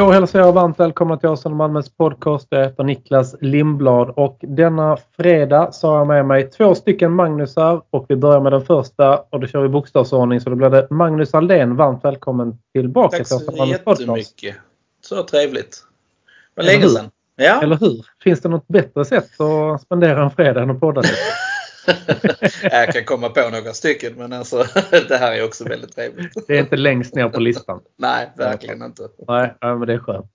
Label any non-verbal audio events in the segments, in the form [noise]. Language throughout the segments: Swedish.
Då hälsar jag varmt välkomna till Arsenal Malmös podcast. Jag heter Niklas Lindblad och denna fredag så har jag med mig två stycken Magnusar och vi börjar med den första och då kör vi bokstavsordning så då blir det Magnus Aldén. Varmt välkommen tillbaka Tack till så Arsenal Malmös podcast. jättemycket. Så trevligt. Vad Eller länge sedan. Ja. Eller hur? Finns det något bättre sätt att spendera en fredag än att podda? [laughs] jag kan komma på några stycken men alltså [laughs] det här är också väldigt trevligt. Det är inte längst ner på listan. [laughs] Nej, verkligen inte. Nej, men det är skönt.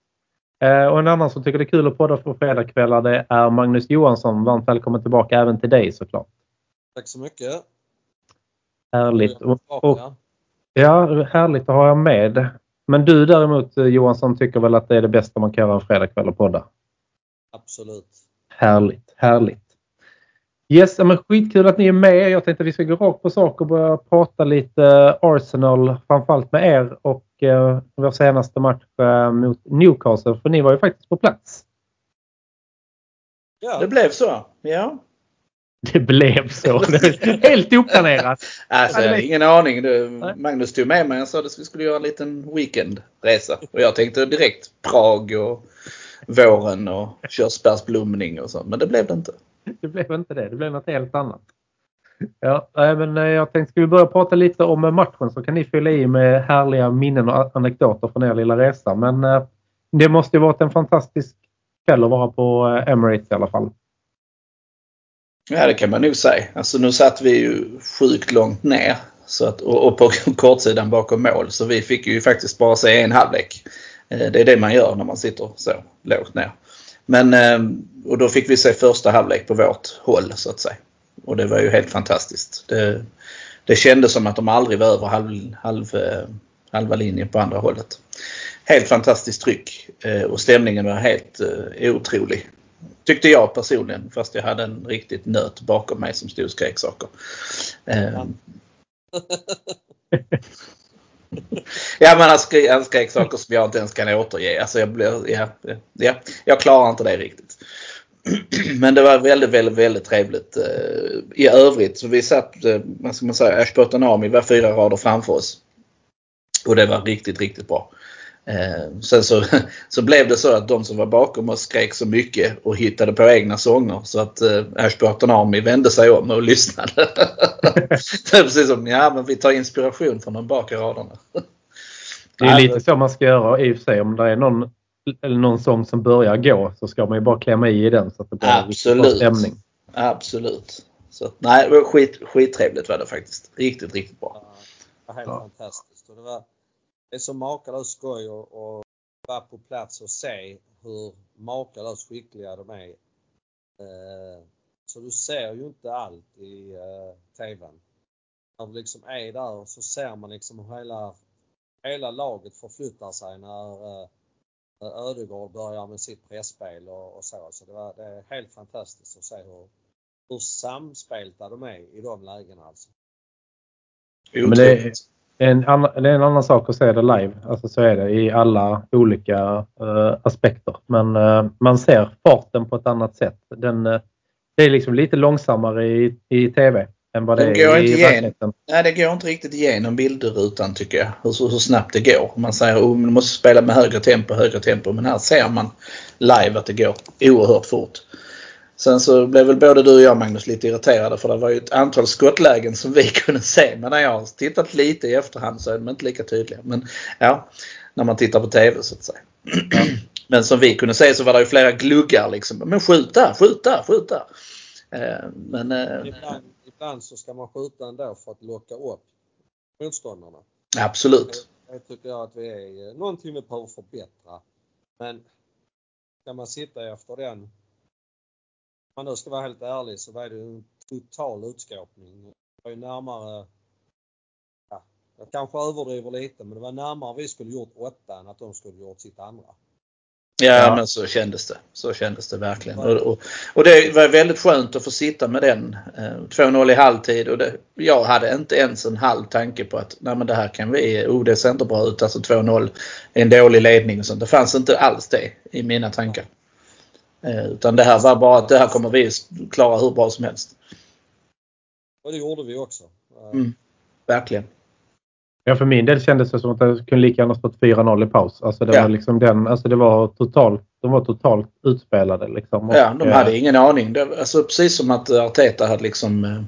Eh, och en annan som tycker det är kul att podda på fredagskvällar det är Magnus Johansson. Varmt välkommen tillbaka även till dig såklart. Tack så mycket. Härligt. Och, och, Ja. ja, härligt att ha er med. Men du däremot eh, Johansson tycker väl att det är det bästa man kan göra en fredagkväll och podda? Absolut. Härligt, härligt. Yes, men skitkul att ni är med. Jag tänkte att vi ska gå rakt på sak och börja prata lite Arsenal, framförallt med er och eh, vår senaste match eh, mot Newcastle. För ni var ju faktiskt på plats. Ja, Det blev så. Ja. Det blev så. [laughs] Helt oplanerat. Alltså, jag hade ingen aning. Det, Magnus tog med mig och sa att vi skulle göra en liten weekendresa. Och jag tänkte direkt Prag och våren och körsbärsblomning och så. Men det blev det inte. [laughs] Det blev inte det. Det blev något helt annat. Ja, men eh, jag tänkte ska vi börja prata lite om eh, matchen så kan ni fylla i med härliga minnen och anekdoter från er lilla resa. Men eh, det måste ju varit en fantastisk kväll att vara på Emirates i alla fall. Ja det kan man nog säga. Alltså nu satt vi ju sjukt långt ner. Så att, och, och på [laughs] kortsidan bakom mål. Så vi fick ju faktiskt bara se en halvlek. Det är det man gör när man sitter så lågt ner. Men, eh, och då fick vi se första halvlek på vårt håll så att säga. Och det var ju helt fantastiskt. Det, det kändes som att de aldrig var över halv, halv, eh, halva linjen på andra hållet. Helt fantastiskt tryck eh, och stämningen var helt otrolig. Tyckte jag personligen fast jag hade en riktigt nöt bakom mig som stod och skrek saker. [laughs] [laughs] Ja men han skrek, han skrek saker som jag inte ens kan återge. Alltså jag, blir, ja, ja, jag klarar inte det riktigt. [clears throat] Men det var väldigt, väldigt, väldigt trevligt. Eh, I övrigt så vi satt, eh, vad ska man säga, Ashburton Army var fyra rader framför oss. Och det var riktigt, riktigt bra. Eh, sen så, [laughs] så blev det så att de som var bakom oss skrek så mycket och hittade på egna sånger så att eh, Ashburton Army vände sig om och [laughs] lyssnade. det är precis som, ja men vi tar inspiration från de bakre raderna. Det är lite så man ska göra i och för sig. Om det är någon, eller någon sång som börjar gå så ska man ju bara klämma i den så att det blir Absolut. stämning. Absolut. Så, nej, det var skit, skittrevligt var det faktiskt. Riktigt, riktigt bra. Ja, helt Ja. fantastiskt. Och det, var, är så makalöst skoj att att vara på plats och se hur makalöst skickliga de är. Eh, så du ser ju inte allt i eh, TVn. När du liksom är där så ser man liksom hur hela, hela laget förflyttar sig när eh, Ödegård börjar med sitt presspel och, och så. Så det, var, det är helt fantastiskt att se hur, hur samspelta de är i de lägena alltså. Men det en annan, det är en annan sak att se det live. Alltså så är det i alla olika eh, aspekter. Men eh, man ser farten på ett annat sätt. Den, eh, det är liksom lite långsammare i, i TV än vad det Den är går i verkligheten. Nej, det går inte riktigt igenom bilderrutan tycker jag. Hur, hur snabbt det går. Man säger att oh, man måste spela med högre tempo, högre tempo. Men här ser man live att det går oerhört fort. Sen så blev väl både du och jag Magnus lite irriterade för det var ju ett antal skottlägen som vi [laughs] kunde se. Men när jag har tittat lite i efterhand så är de inte lika tydliga. Men ja, när man tittar på TV så att säga. [clears throat] Men som vi kunde se så var det ju flera gluggar liksom. Men skjut där, skjut där, skjut där. Eh, Men eh, Ibland, ibland så ska man skjuta ändå för att locka upp motståndarna. absolut. Det tycker jag att vi är eh, någonting vi behöver förbättra. Men ska man sitta efter den, man nu ska vara helt ärlig så var det en total utskåpning. Det var ju närmare, ja, jag kanske överdriver lite, men det var närmare vi skulle gjort åtta än att de skulle gjort sitt andra. Ja, Ja. men så kändes det. Så kändes det verkligen. Och, och, och det var väldigt skönt att få sitta med den. Eh, 2-0 i halvtid och det, jag hade inte ens en halv tanke på att nej men det här kan vi, oh det ser inte bra ut, alltså 2-0 är en dålig ledning och sånt. Det fanns inte alls det i mina tankar. Eh, utan det här var bara att det här kommer vi klara hur bra som helst. Och det gjorde vi också. Eh, Mm. Verkligen. Ja, för min del kändes det som att det kunde lika gärna stått 4-0 i paus. Alltså det Ja. var liksom den, alltså det var totalt, de var totalt utspelade liksom. Och, Ja, de eh, hade ingen aning. Det, alltså, precis som att Arteta hade liksom... eh,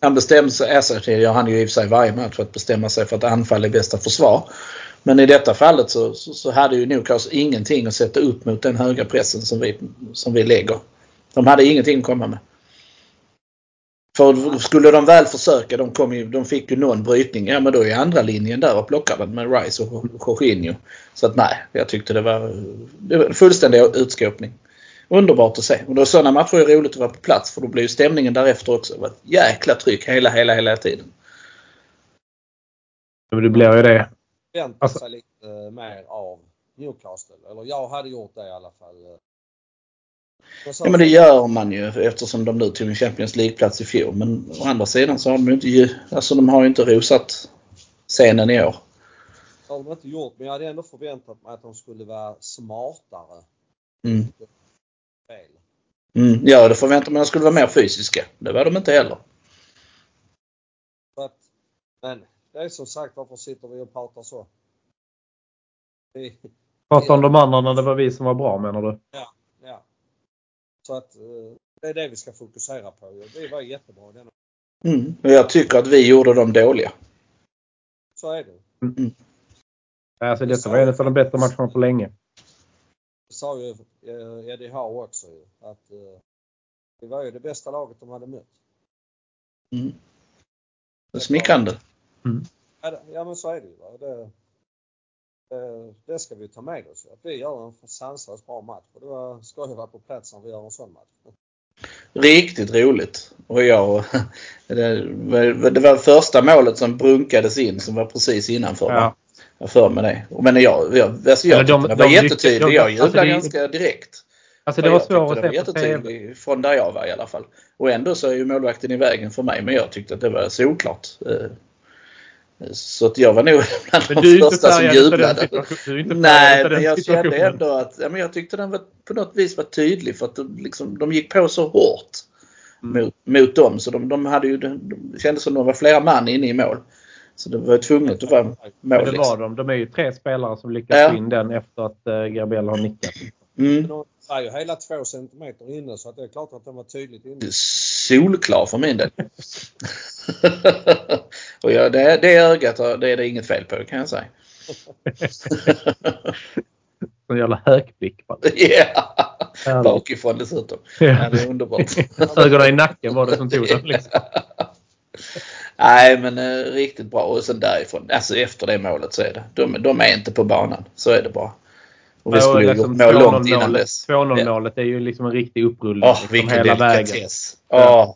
Han bestämde sig, alltså, ja, han är ju i och för sig varje match för att bestämma sig för att anfall är bästa försvar. Men i detta fallet så, så, så hade ju Newcastle ingenting att sätta upp mot den höga pressen som vi, som vi lägger. De hade ingenting att komma med. För skulle de väl försöka, de, kom ju, de fick ju någon brytning, ja men då är andra linjen där och plockar den med Rice och Jorginho. Så att nej, jag tyckte det var, det var en fullständig utskåpning. Underbart att se. Och då sådana matcher är roligt att vara på plats för då blir ju stämningen därefter också. Det var ett jäkla tryck hela, hela, hela tiden. Men det blir ju det. Förväntar Alltså- sig lite mer av Newcastle. Eller jag hade gjort det i alla fall. Ja men det gör man ju eftersom de nu tog en Champions League-plats i fjol. Men å andra sidan så har de ju inte, alltså de har ju inte rosat scenen i år. Det har de inte gjort, men jag hade ändå förväntat mig att de skulle vara smartare. Mm. Mm. Ja, det förväntar man att de skulle vara mer fysiska. Det var de inte heller. Att, men det är som sagt, varför sitter vi och pratar så? Vi, Prata om de andra när det var vi som var bra menar du? ja. Så att eh, det är det vi ska fokusera på. Vi var jättebra i denna. Mm. Och jag tycker att vi gjorde dem dåliga. Så är det. Mm. Alltså detta var en av de bättre matcherna på länge. Det sa ju eh, Eddie Howe också att eh, det var ju det bästa laget de hade mött. Mm. Det är smickrande. Ja, det- Ja men så är det ju. Va? Det, det, det ska vi ta med oss. Att vi gör en sanslöst bra match. Och det var skoj att vara på plats när vi gör en sån match. Riktigt roligt. Och jag, [laughs] det, var, det var första målet som brunkades in som var precis innanför. Ja. Jag för mig det. Men jag, jag, alltså jag de- det var de jättetydlig. de- Jag jublade alltså det- ganska direkt. Alltså det var jag svårt att det var se jättetydlig från där jag var i alla fall. Och ändå så är ju målvakten i vägen för mig. Men jag tyckte att det var solklart. Så att jag var nog [laughs] bland Men de första som jublade. Nej, men jag kände ändå att ja, men jag tyckte den var, på något vis var tydlig för att de, liksom, de gick på så hårt Mm. mot, mot dem. Så de, de hade ju, de kändes som de var flera man inne i mål. Så det var tvunget att vara mål. Men det var Liksom. de. De är ju tre spelare som lyckas Ja. in den efter att uh, Gabriel har nickat. Mm. de var ju hela två centimeter inne så att det är klart att den var tydligt inne. Solklar för min del. [laughs] Och ja, det, det ögat det är det inget fel på kan jag säga. [laughs] En jävla hökblick. bara. [laughs] Ja, bakifrån dessutom. [laughs] Ja, Ja. det är underbart. Ögonen i nacken var det som tog den. Liksom. Nej men eh, riktigt bra och sen därifrån, alltså efter det målet så är det. De, de är inte på banan. Så är det bara. Och vi skulle liksom gjort mål långt innan 2-0 dess. 2-0 Ja. målet är ju liksom en riktig upprullning. Åh, liksom, vilken hela vägen. Åh.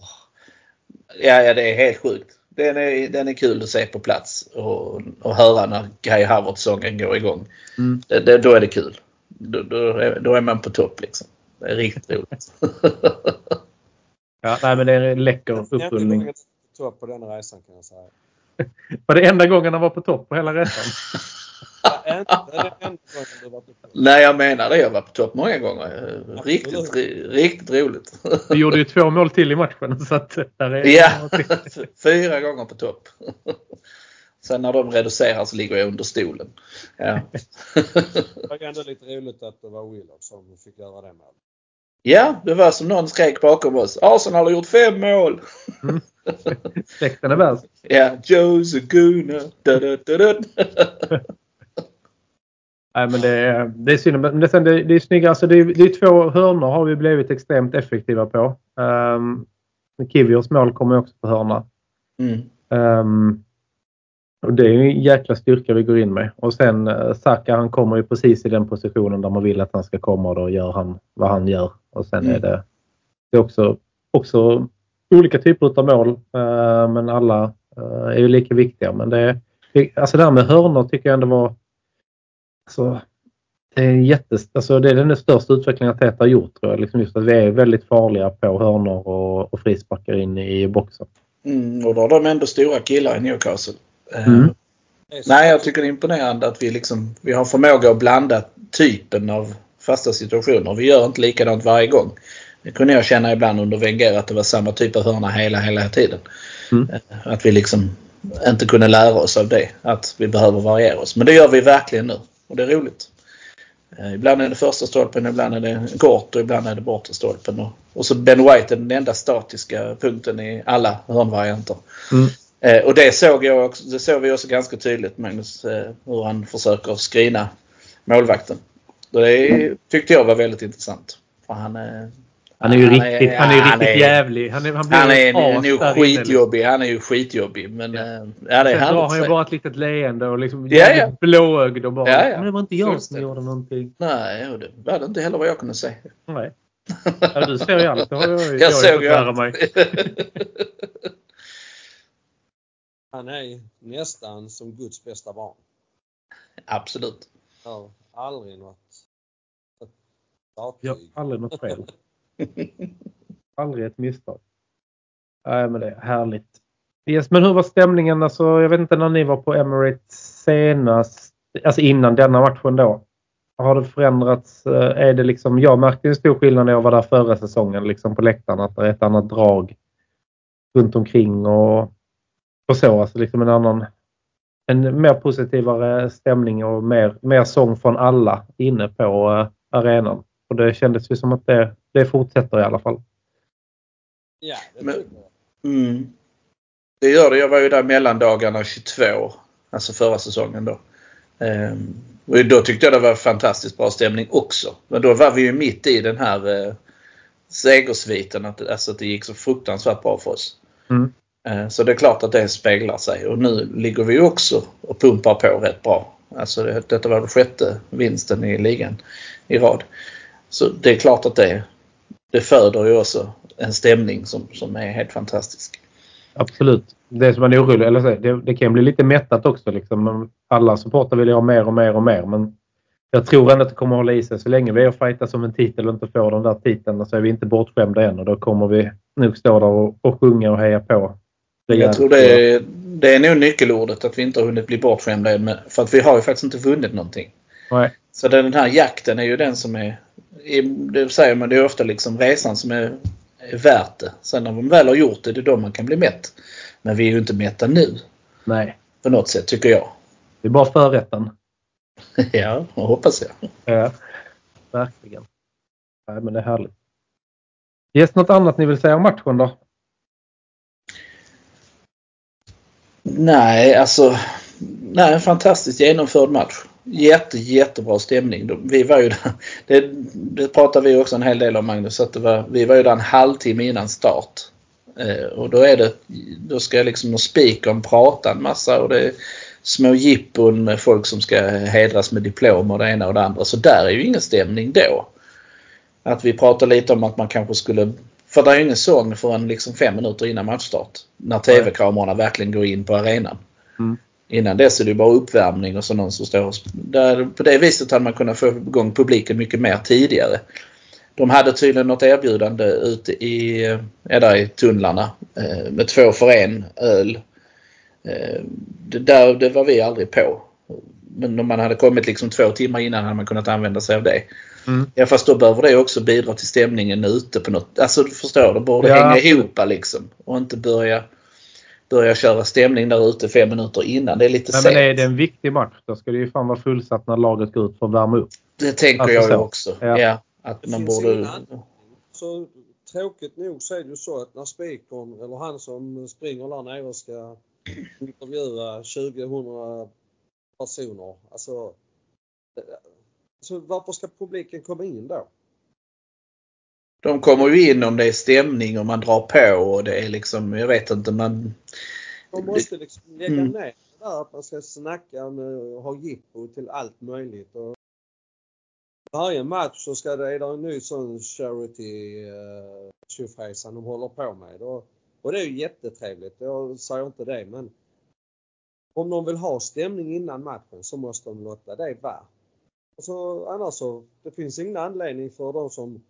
Ja, ja, det är helt sjukt. Den är, den är kul att se på plats och, och höra när Kai Havertz-sången går igång. Mm. Det, det, då är det kul. Då, då, är, då är man på topp liksom. Det är riktigt roligt. [laughs] Ja, nej, men det är en läcker upprullning. jag på den resan kan jag säga. [laughs] Var det enda gången han var på topp på hela resan? [laughs] Du. [laughs] Nej, jag menar det. Jag var på topp många gånger. Riktigt, ri- riktigt roligt. Vi gjorde ju två mål till i matchen. Så att där är Ja, [laughs] fyra gånger på topp. [laughs] Sen när de reducerar så ligger jag under stolen. Ja, Det var ändå lite roligt att det var Willock som fick göra det målet. ja det var som någon skrek bakom oss. Arsenal har gjort fem mål! Släkten är värst. Ja, Joe Zaguna. Da, da, da, da. Nej, men det är, det är synd. Men det, sen det, det är snygga. Alltså det, är, det är två hörnor har vi blivit extremt effektiva på. Um, Kiviors mål kommer också på hörna. Mm. Ehm, och det är en jäkla styrka vi går in med. Och sen uh, Saka han kommer ju precis i den positionen där man vill att han ska komma och då gör han vad han gör. Och sen Mm. är det, det är också, också olika typer av mål eh, men alla eh, är ju lika viktiga. Men det, det, alltså det här med hörnor tycker jag ändå var alltså, det är, jättes, alltså det är den största utvecklingen Arteta har gjort tror jag. Liksom just att vi är väldigt farliga på hörnor och, och frisparkar in i boxen. Mm, och då har de ändå stora killar i Newcastle. Eh, Mm. Nej, jag tycker det är imponerande att vi, liksom, vi har förmåga att blanda typen av fasta situationer. Vi gör inte likadant varje gång. Det kunde jag känna ibland under Wenger att det var samma typ av hörna hela, hela tiden. Mm. Eh, Att vi liksom inte kunde lära oss av det. Att vi behöver variera oss. Men det gör vi verkligen nu. Och det är roligt. Eh, Ibland är det första stolpen, ibland är det kort och ibland är det bortre stolpen. Och, så Ben White är den enda statiska punkten i alla hörnvarianter. Mm. Eh, och det såg, jag också, det såg vi också ganska tydligt Magnus, eh, hur han försöker skrina målvakten. Det tyckte jag var väldigt intressant. För han, Han är ju Han är- riktigt, han är ju han riktigt är- jävlig. Han, är, han blir han är as nog liksom. skitjobbig. Han är ju skitjobbig. Men ja, ja det är Sen drar han ju bara ett litet leende och liksom Ja, ja. blåögd och bara Ja, ja. Men det var inte jag som gjorde någonting. Nej, och det var det inte heller vad jag kunde säga. Nej. Ja, du ser ju allt. Det har jag, jag, Jag såg ju allt. mig. [laughs] Han är nästan som Guds bästa barn. Absolut. Har aldrig något Jag har aldrig något fel. [laughs] [laughs] aldrig ett misstag. Nej, men det är härligt. Yes, men hur var stämningen? Alltså, jag vet inte när ni var på Emirates senast. Alltså innan denna matchen då. Har det förändrats? Eh, är det liksom, jag märkte en stor skillnad när jag var där förra säsongen liksom på läktaren. Att det är ett annat drag runt omkring och, och så. Alltså liksom en annan en mer positivare stämning och mer, mer sång från alla inne på eh, arenan. Och det kändes ju som att det, det fortsätter i alla fall. Ja, det Men-. Mm. Det gör det. Jag var ju där mellandagarna 22. Alltså förra säsongen då. Ehm, och då tyckte jag det var fantastiskt bra stämning också. Men då var vi ju mitt i den här eh, segersviten. Att, alltså att det gick så fruktansvärt bra för oss. Mm. Eh, så det är klart att det speglar sig. Och nu ligger vi också och pumpar på rätt bra. Alltså det, detta var den sjätte vinsten i ligan i rad. Så det är klart att det, det föder ju också en stämning som, som är helt fantastisk. Absolut. Det som man är orolig eller det, det kan bli lite mättat också. Liksom. Alla supportrar vill ju ha mer och mer och mer. Men jag tror ändå att det kommer att hålla i sig. Så länge vi är och fightas om en titel och inte får den där titeln så är vi inte bortskämda än. Och då kommer vi nog stå där och, och sjunga och heja på. Jag tror det är, det är nog nyckelordet att vi inte har hunnit bli bortskämda än. För att vi har ju faktiskt inte vunnit någonting. Nej. Så den här jakten är ju den som är- det säger man, det är ofta liksom resan som är, är värt det. Sen när man väl har gjort det, det är då man kan bli mätt. Men vi är ju inte mätta nu Nej. på något sätt tycker jag. Det är bara förrätten. [laughs] ja, jag hoppas jag. Ja, verkligen. Nej, men det är härligt. Yes, något annat ni vill säga om matchen då? Nej, alltså. Nej, en fantastiskt genomförd match. Jätte, jättebra stämning. Vi var ju där, [laughs] det, det pratade vi också en hel del om Magnus. Att det var, vi var ju där en halvtimme innan start. Eh, och då är det, då ska liksom speakern prata en massa och det är små jippon med folk som ska hedras med diplom och det ena och det andra. Så där är ju ingen stämning då. Att vi pratar lite om att man kanske skulle för det är ju ingen sång förrän liksom fem minuter innan matchstart. När TV-kamerorna verkligen går in på arenan. Mm. Innan dess är det bara uppvärmning och så någon som står och där, På det viset hade man kunnat få igång publiken mycket mer tidigare. De hade tydligen något erbjudande ute i, eh, där i tunnlarna eh, med två för en öl. Eh, Det, där, det var vi aldrig på. Men om man hade kommit liksom två timmar innan hade man kunnat använda sig av det. Mm. Ja fast då behöver det också bidra till stämningen ute på något. Alltså du förstår, det borde Ja, hänga ihop liksom. Och inte börja, börja köra stämning där ute fem minuter innan. Det är lite Nej, sent. men är det en viktig match då ska det ju fan vara fullsatt när laget går ut för att värma upp. Det tänker Alltså jag ju så. också. Ja. Ja. att Det man borde... Så tråkigt nog så är det ju så att när speakern eller han som springer där nere ska intervjua 2000 personer. Alltså, eh, så varför ska publiken komma in då? De kommer ju in om det är stämning och man drar på och det är liksom, jag vet inte, man... De måste liksom lägga Mm. ner det där att man ska snacka och ha jippo till allt möjligt. Och varje match så ska det, är det en ny sån charity uh, tjofräsan de håller på med. Och, och det är ju jättetrevligt, jag säger inte det men om de vill ha stämning innan matchen så måste de låta det vara. Alltså, annars så, det finns ingen anledning för de som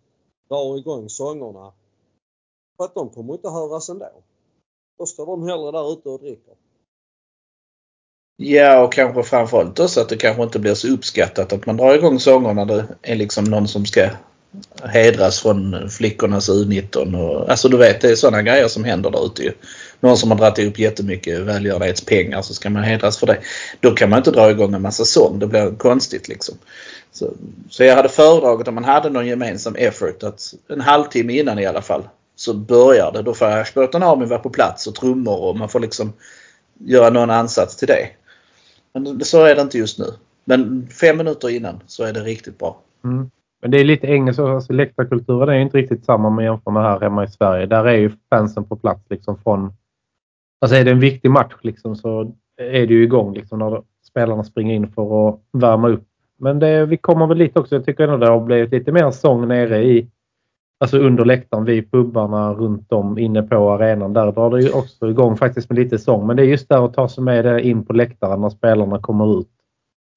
drar igång sångerna. För att de kommer inte höras ändå. Då står de hellre där ute och dricker. Ja, och kanske framförallt också att det kanske inte blir så uppskattat att man drar igång sångerna när det är liksom någon som ska hedras från flickornas U19. Och, alltså du vet, det är sådana grejer som händer där ute ju. Någon som har dragit upp jättemycket välgörenhetspengar så ska man hedras för det. Då kan man inte dra igång en massa sång. Det blir konstigt liksom. Så, så jag hade föredragit om man hade någon gemensam effort att en halvtimme innan i alla fall så börjar det. Då får Ashburton Army vara på plats och trummor och man får liksom göra någon ansats till det. Men så är det inte just nu. Men fem minuter innan så är det riktigt bra. Mm. Men det är lite engelskt. Alltså, läktarkulturen är inte riktigt samma man jämför med här hemma i Sverige. Där är ju fansen på plats liksom från... Alltså är det en viktig match liksom så är det ju igång liksom när spelarna springer in för att värma upp. Men det, vi kommer väl lite också. Jag tycker ändå det har blivit lite mer sång nere i Alltså under läktaren vid pubbarna runt om inne på arenan. Där drar det ju också igång faktiskt med lite sång. Men det är just där att ta sig med det in på läktaren när spelarna kommer ut.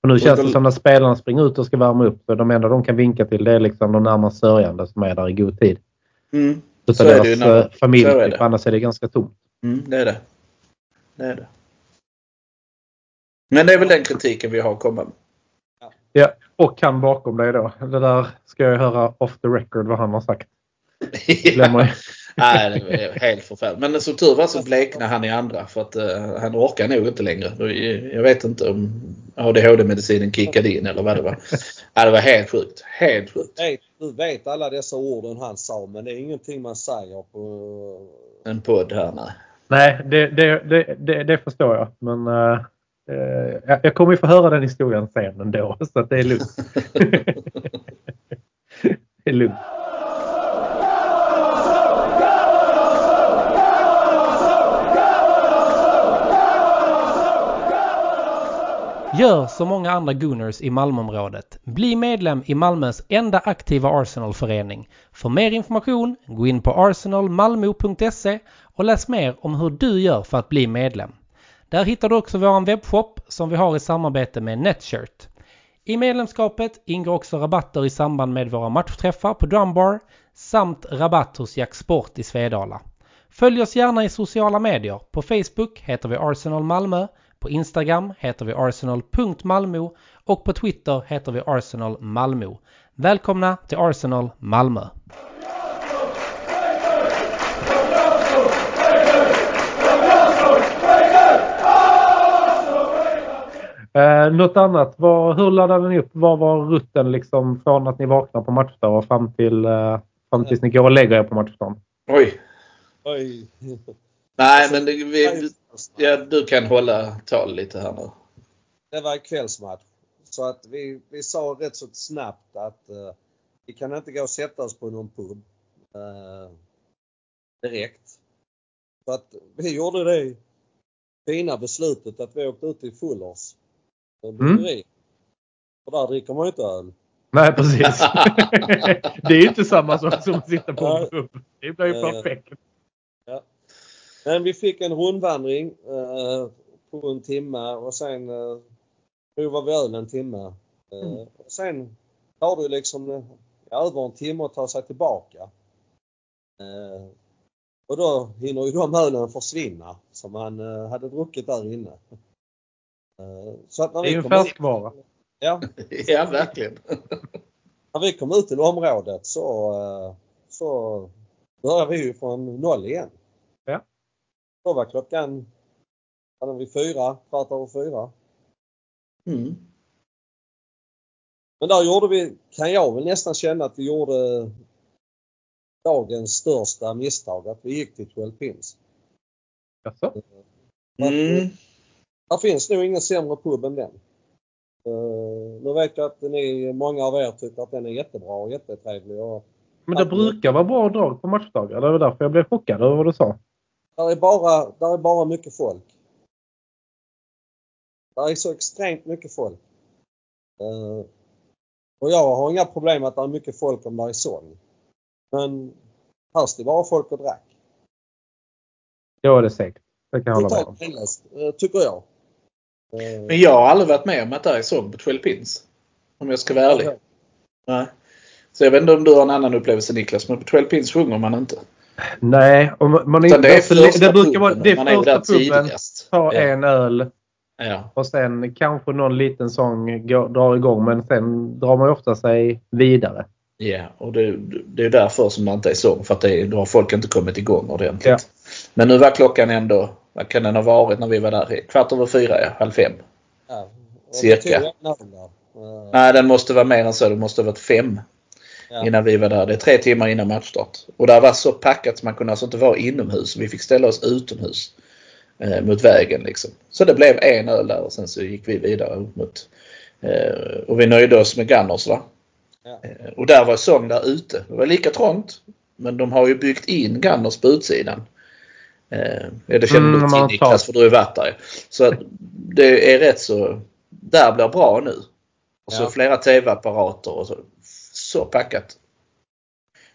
Och nu känns det som när spelarna springer ut och ska värma upp. Så de enda de kan vinka till det är liksom de närmast sörjande som är där i god tid. Mm. Så, så är deras det ju familj. Typ, annars är det ganska tomt. Mm, det är det. Det är det. Men det är väl den kritiken vi har att komma med. Ja, och han bakom dig då. Det där ska jag höra off the record vad han har sagt. [laughs] ja. Nej, det är helt förfärligt. Men som tur var så bleknade han i andra för att uh, han orkar nog inte längre. Jag vet inte om ADHD-medicinen kickade in eller vad det var. Ja, det var helt sjukt. Helt sjukt. Du vet alla dessa orden han sa men det är ingenting man säger på en podd här. Nej, nej det, det, det, det, det förstår jag. Men uh, uh, jag kommer ju få höra den historien sen ändå [laughs] så att det är lugnt. [laughs] det är lugnt. Gör som många andra Gooners i Malmöområdet. Bli medlem i Malmös enda aktiva Arsenalförening. För mer information, gå in på arsenalmalmo.se och läs mer om hur du gör för att bli medlem. Där hittar du också vår webbshop som vi har i samarbete med Netshirt. I medlemskapet ingår också rabatter i samband med våra matchträffar på Drumbar samt rabatt hos Jack Sport i Svedala. Följ oss gärna i sociala medier. På Facebook heter vi Arsenal Malmö på Instagram heter vi arsenal.malmo och på Twitter heter vi Arsenal Malmö. Välkomna till Arsenal Malmö! Eh, något annat? Vad, hur laddade ni upp? Vad var rutten liksom från att ni vaknade på matchdag och fram till eh, fram tills ni går och lägger er på matchdagen? Oj! Oj! Nej, alltså, men det, vi, ja, du kan hålla tal lite här nu. Det var en kvällsmatch. Så att vi, vi sa rätt så snabbt att uh, vi kan inte gå och sätta oss på någon pub uh, direkt. Så att vi gjorde det fina beslutet att vi åkte ut till Fullers. Mm. Och där dricker man ju inte öl. Nej precis. [laughs] det är ju inte samma sak som att sitta på en pub. Det blir ju perfekt. Ja. Men vi fick en rundvandring eh, på en timme och sen eh, provade vi öl en timme. Eh, mm. Sen tar det liksom eh, över en timme att ta sig tillbaka. Eh, och då hinner ju de ölen försvinna som man eh, hade druckit där inne. Eh, så att när det är ju en färskvara. Ja. [laughs] ja, verkligen. [laughs] när vi kom ut till området så, eh, så började vi ju från noll igen. Då var klockan, hade vi fyra, kvart över fyra. Mm. Men där gjorde vi, kan jag väl nästan känna att vi gjorde dagens största misstag, att vi gick till 12 pins. Jaså? Mm. Det finns nog ingen sämre pub än den. Uh, nu vet jag att ni, många av er tycker att den är jättebra och jättetrevlig. Och Men det brukar vara bra drag på matchdagar. Det var därför jag blev chockad över vad du sa. Där är bara, där är bara mycket folk. Där är så extremt mycket folk. Uh, och jag har inga problem med att det är mycket folk om det är sång. Men här stod bara folk och drack. Ja, det är säkert. Det kan jag hålla med om. Eh, tycker jag. Uh, Men jag har aldrig varit med om att det är sång på 12 pins. Om jag ska vara ärlig. Nej. Så jag vet inte om du har en annan upplevelse Niklas, men på 12 pins sjunger man inte. Nej, och man är inte... det är första det brukar vara, det är Man första puben, ta Ja. en öl Ja. och sen kanske någon liten sång går, drar igång men sen drar man ju ofta sig vidare. Ja, och det, det är därför som det inte är sång. För att det, då har folk inte kommit igång ordentligt. Ja. Men nu var klockan ändå, vad kan den ha varit när vi var där? Kvart över fyra, ja. Halv fem. Ja. Cirka. där. Eh, Nej, den måste vara mer än så. Det måste ha varit fem ja. innan vi var där. Det är tre timmar innan matchstart. Och det var så packat så man kunde alltså inte vara inomhus. Vi fick ställa oss utomhus. Eh, mot vägen liksom. Så det blev en öl där och sen så gick vi vidare upp mot... Eh, och vi nöjde oss med Gunners va. Ja. Eh, och där var sång där ute. Det var lika trångt. Men de har ju byggt in Gunners på utsidan. Eh, det känner Mm, du till Niklas för du ju varit där. Så det är rätt så... Där blir bra nu. Och så Ja. flera TV-apparater och så. Så packat.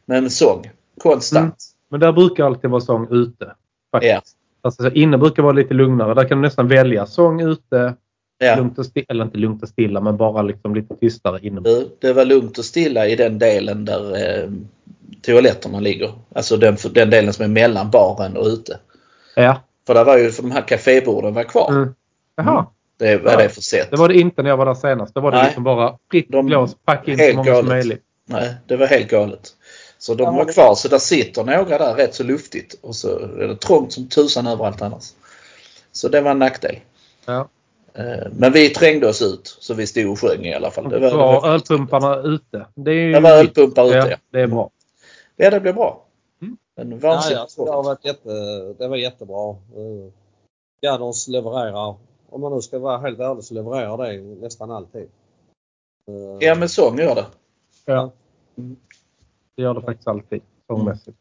Men sång. Konstant. Mm. Men där brukar alltid vara sång ute. Faktiskt. Ja. Alltså, så inne brukar vara lite lugnare. Där kan du nästan välja sång ute, Ja. lugnt och stilla, eller inte lugnt och stilla men bara liksom lite tystare inomhus. Du, det var lugnt och stilla i den delen där eh, toaletterna ligger. Alltså den, den delen som är mellan baren och ute. Ja. För där var ju de här kaféborden var kvar. Mm. Jaha. Det var Ja. det för sätt. Det var det inte när jag var där senast. Då var det Nej. liksom bara fritt De- blås, packa in så helt många som galet. möjligt. Nej, det var helt galet. Så de Ja, var kvar. Så där sitter några där rätt så luftigt. Och så är det trångt som tusan överallt annars. Så det var en nackdel. Ja. Eh, Men vi trängde oss ut. Så vi stod och sjöng i alla fall. Det var, det var, ölpumparna ute. Det är ju det var ölpumpar ute. Ja. det är bra. ja, det blev bra. Mm. En Nej, vansinnigt alltså, det, har varit jätte, det var jättebra. Uh, Gunners levererar, om man nu ska vara helt ärlig, så levererar det nästan alltid. Eh, Ja, men sång gör det. Ja. Det gör det faktiskt alltid. Sångmässigt.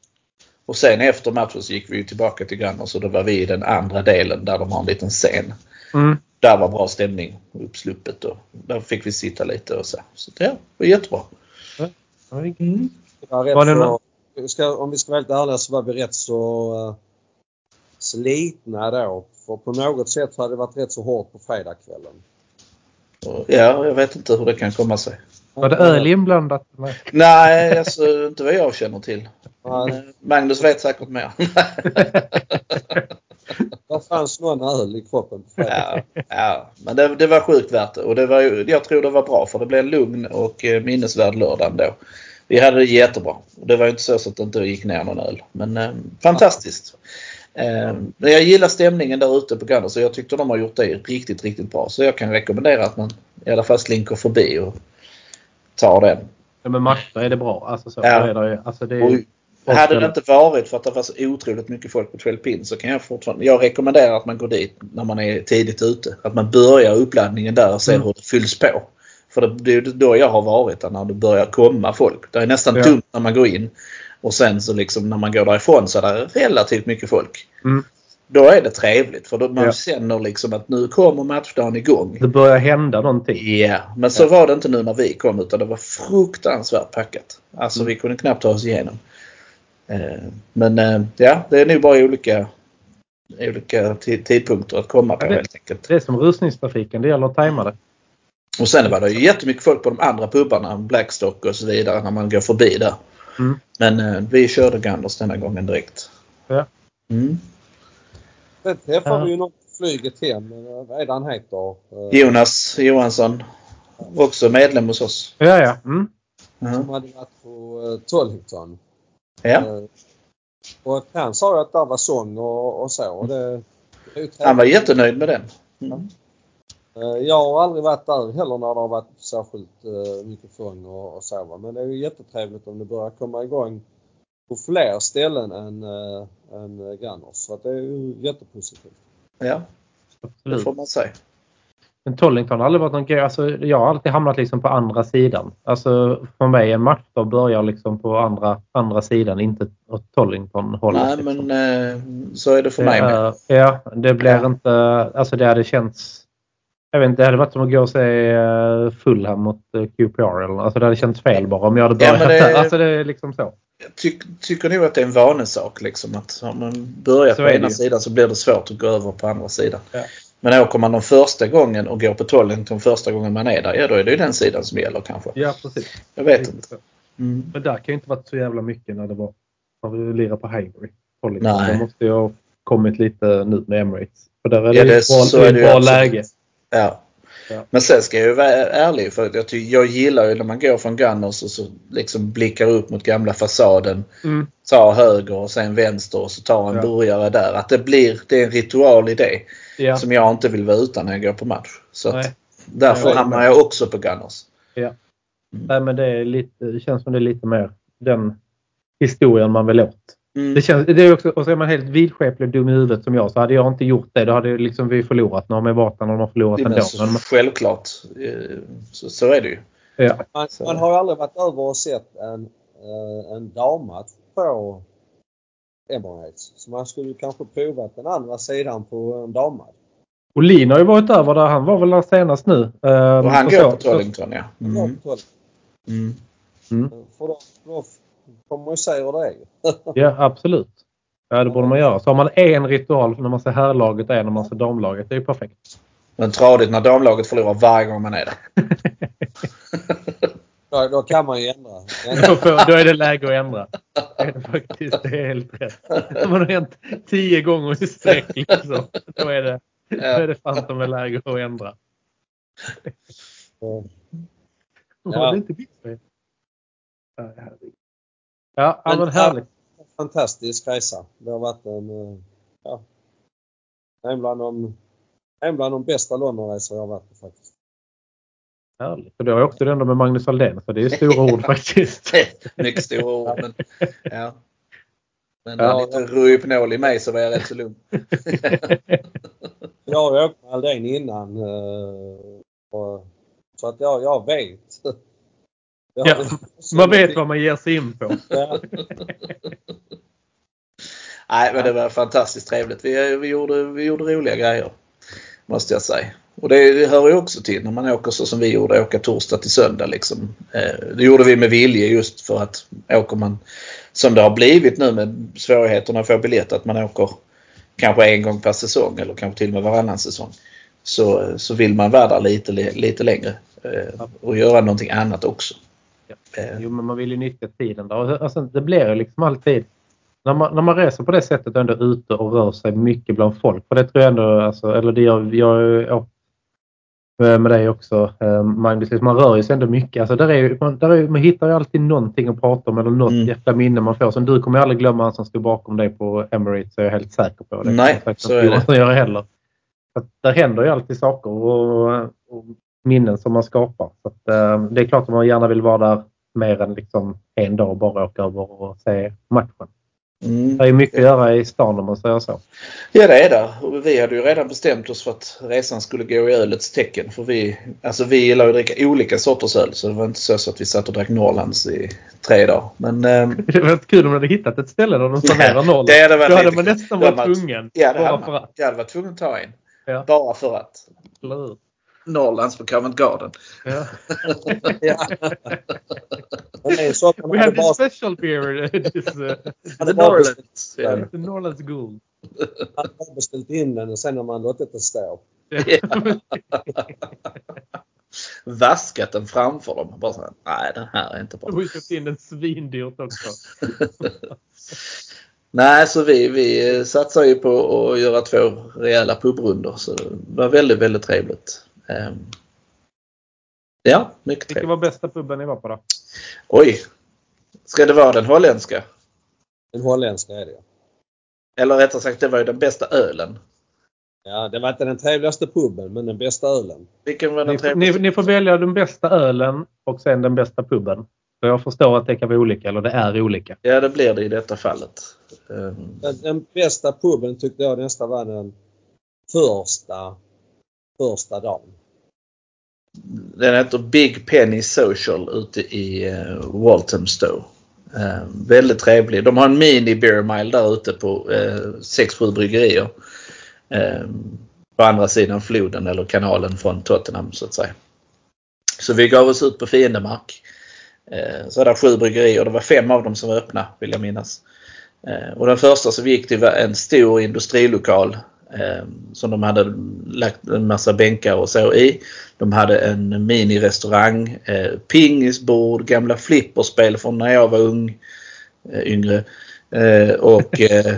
Och sen efter matchen så gick vi ju tillbaka till Gunners och då var vi i den andra delen där de har en liten scen. Mm. Där var bra stämning. Uppsluppet och där fick vi sitta lite och så. Så det var jättebra. Mm. Var det så, ska, om vi ska vara helt ärliga så var vi rätt så uh, slitna då. För på något sätt hade det varit rätt så hårt på fredagskvällen. Ja, jag vet inte hur det kan komma sig. Var det öl inblandat? Nej. Nej, alltså inte vad jag känner till. Nej. Eh, Magnus vet säkert mer. [laughs] Det fanns någon öl i kroppen på ja, ja, men det, det var sjukt värt det. Och det var, jag tror det var bra för det blev en lugn och eh, minnesvärd lördag ändå. Vi hade det jättebra. Det var inte så att det inte gick ner någon öl. Men eh, fantastiskt. Eh, jag gillar stämningen där ute på Gunners och jag tyckte de har gjort det riktigt, riktigt bra. Så jag kan rekommendera att man i alla fall slinker förbi och tar den. Ja, men matcher är det bra. Alltså, så, Ja. så är det, ju. alltså, det är, Och hade det inte varit för att det var så otroligt mycket folk på 12 pin så kan jag fortfarande... Jag rekommenderar att man går dit när man är tidigt ute. Att man börjar uppladdningen där och ser Mm. hur det fylls på. För det, är då jag har varit där, när det börjar komma folk. Det är nästan Ja. tomt när man går in. Och sen så liksom när man går därifrån så är det relativt mycket folk. Mm. Då är det trevligt för då man Ja. känner liksom att nu kommer matchdagen igång. det börjar hända någonting. Ja, men så var det inte nu när vi kom utan det var fruktansvärt packat. Alltså vi kunde knappt ta oss igenom. Eh, Men eh, ja, det är nog bara olika, olika ti- tidpunkter att komma på Ja, det- helt enkelt. Det är som rusningstrafiken. Det gäller att tajma det. Och sen var det ju jättemycket folk på de andra pubarna, Blackstock och så vidare, när man går förbi där. Mm. Men eh, vi körde Ganders denna gången direkt. Ja. Mm. Sen träffade Ja. vi ju någon på flyget hem. eh, Vad är det han heter? Eh, Jonas Johansson, också medlem hos oss. Ja, ja. Mm. Som hade varit på uh, Tollington. ja. Eh, och han sa ju att det var sång och, och så. Och det, det Han var jättenöjd med den. Mm. Eh, Jag har aldrig varit där heller när det har varit särskilt eh, mycket sång och, och så. Men det är ju jättetrevligt om det börjar komma igång på fler ställen än, äh, än eh, Gunners. Så att det är ju jättepositivt. Ja, det Absolut. får man säga. Men Tollington har aldrig varit någon grej. Alltså, jag har alltid hamnat liksom på andra sidan. Alltså för mig en match då börjar liksom på andra, andra sidan, inte åt Tollington-hållet. Nej, liksom. men eh, så är det för Det mig med. Ja, det blir Ja. inte... Alltså det hade känts... Jag vet inte, det hade varit som att gå och se eh, Fulham mot eh, QPR. Eller, alltså det hade känts fel bara om jag hade Ja, börjat men det-. [laughs] Alltså det är liksom så. Jag tyck, tycker nog att det är en vanesak. Liksom, att om man börjar Så på ena ju. sidan så blir det svårt att gå över på andra sidan. Ja. Men åker man de första gången och går på Tollington första gången man är där, ja då är det ju den sidan som gäller kanske. Ja, precis. Jag vet Lite inte. Mm. Men där kan ju inte varit så jävla mycket när det var när vi lirade på Highbury. Tollington. Nej. Det måste ju ha kommit lite nu med Emirates. För där är det, Ja, det- ett bra, ett bra läge. Ja. Ja. Men sen ska jag ju vara ärlig för jag, ty- jag gillar ju när man går från Gunners och så liksom blickar upp mot gamla fasaden. Mm. Tar höger och sen vänster och så tar en Ja. burgare där. Att det blir, det är en ritual i det. Ja. Som jag inte vill vara utan när jag går på match. Så att därför hamnar jag också på Gunners. Nej, men det, är lite, det känns som det är lite mer den historien man vill åt. Mm. Det känns, det är också, och så är man helt vidskeplig dum i huvudet som jag så hade jag inte gjort det då hade liksom vi förlorat. Nu har man varit de har förlorat ändå. så, Men, självklart. Eh, Så, så är det ju. ja. Man, man har aldrig varit över och sett en, eh, en dammatch på Emirates. Så man skulle kanske provat den andra sidan på en dammatch. Och Lin har ju varit över där. Han var väl där senast nu. eh, Och han går så. på Tollington ja. Mm. Mm. Mm. Mm. För då, då får man ju se hur det är. [laughs] Ja, absolut. Ja, det borde man göra. Så har man en ritual när man ser herrlaget och en när man ser damlaget. Det är ju perfekt. Men tradigt när damlaget förlorar varje gång man är där. [laughs] Då, då kan man ju ändra. [laughs] Då, får, då är det läge att ändra. Det är det faktiskt. Det är helt rätt. Om man har hänt tio gånger i sträck liksom. Då är det, då är det fan som är läge att ändra. Ja. Ja. Det är inte mitt fel. Ja, ja, men härligt. Fantastisk resa. Det har varit en, eh, ja, en bland de, en bland de bästa Londonresor jag har varit på faktiskt. härligt. Och då har jag också ändå med Magnus Aldén. Så det är stora [laughs] ord faktiskt. [laughs] Mycket stora ord. Men, ja. men Ja. lite Rohypnol i mig så var jag rätt så lugn. [laughs] Jag har åkt med Aldén innan. eh, och, så att jag, jag vet. Ja, [laughs] Man vet vad man ger sig in på. [laughs] Ja, Nej, men det var fantastiskt trevligt. Vi, vi, gjorde, vi gjorde roliga grejer. Måste jag säga. Och det, det hör ju också till när man åker så som vi gjorde, åka torsdag till söndag. Liksom. Eh, det gjorde vi med vilje just för att åker man som det har blivit nu med svårigheterna att få biljett, att man åker kanske en gång per säsong eller kanske till och med varannan säsong. Så, så vill man vara där lite, lite längre eh, och göra någonting annat också. Eh, Jo, men man vill ju nyttja tiden där. Och Alltså, det blir ju liksom alltid när man, när man reser på det sättet och ändå ute och rör sig mycket bland folk. För det tror jag ändå, alltså, eller det gör jag ju åkt med dig också eh, Magnus. Liksom, Man rör ju sig ändå mycket. Alltså, där är, man, där är, man hittar ju alltid någonting att prata om eller något Mm. jäkla minne man får. Som du kommer aldrig glömma han som stod bakom dig på Emirates är jag helt säker på. Det Nej, så är det. Göra heller. Så där händer ju alltid saker och, och minnen som man skapar. Så att, eh, det är klart att man gärna vill vara där mer än liksom en dag och bara åka över och se matchen. mm. Det är mycket att göra i stan om man säger så. Ja det är det. Och vi hade ju redan bestämt oss för att resan skulle gå i ölets tecken. För vi, alltså vi gillar ju att dricka olika sorters öl så det var inte så, så att vi satt och drack Norrlands i tre dagar. Men ehm, [laughs] Det var kul om man hade hittat ett ställe där de serverar noll. det hade varit Då hade man nästan varit tvungen. ja, det hade man. Jag hade varit tvungen att ta en. Ja. Bara för att. Hur? Norrlands på Covent Garden. Ja. [laughs] ja. Man We have this special beer. [laughs] This, uh, hade bara Norrlands. beställt, the Norrlands Gold. hade bara beställt in den och sen har man låtit det stå. [laughs] Vaskat den framför dem. Bara så här, nej den här är inte bra. Och vi köpte in den svindyrt också. Nej, så vi, vi satsar ju på att göra två rejäla pubrundor. Så det var väldigt, väldigt trevligt. Ehm, Ja, mycket Vilken var bästa puben ni var på då? Oj! Ska det vara den holländska? Den holländska är det ja. Eller rättare sagt, det var ju den bästa ölen. Ja, det var inte den trevligaste puben, men den bästa ölen. Vilken var den Ni, ni, trevligaste? ni får välja den bästa ölen och sen den bästa puben. Så jag förstår att det kan vara olika, eller det är olika. Ja, det blir det i detta fallet. Ehm, Den, den bästa puben tyckte jag nästan var den första, första dagen. Den heter Big Penny Social ute i eh, uh, Walthamstow. Eh, väldigt trevlig. De har en mini beer mile där ute på eh, 6-7 bryggerier. På andra sidan floden eller kanalen från Tottenham så att säga. Så vi gav oss ut på fiendemark. Eh, så var sju bryggerier. Det var fem av dem som var öppna vill jag minnas. Och den första som vi gick till var en stor industrilokal som de hade lagt en massa bänkar och så i. De hade en minirestaurang, eh, pingisbord, gamla flipperspel från när jag var ung, eh, yngre. Eh, och, [laughs] eh,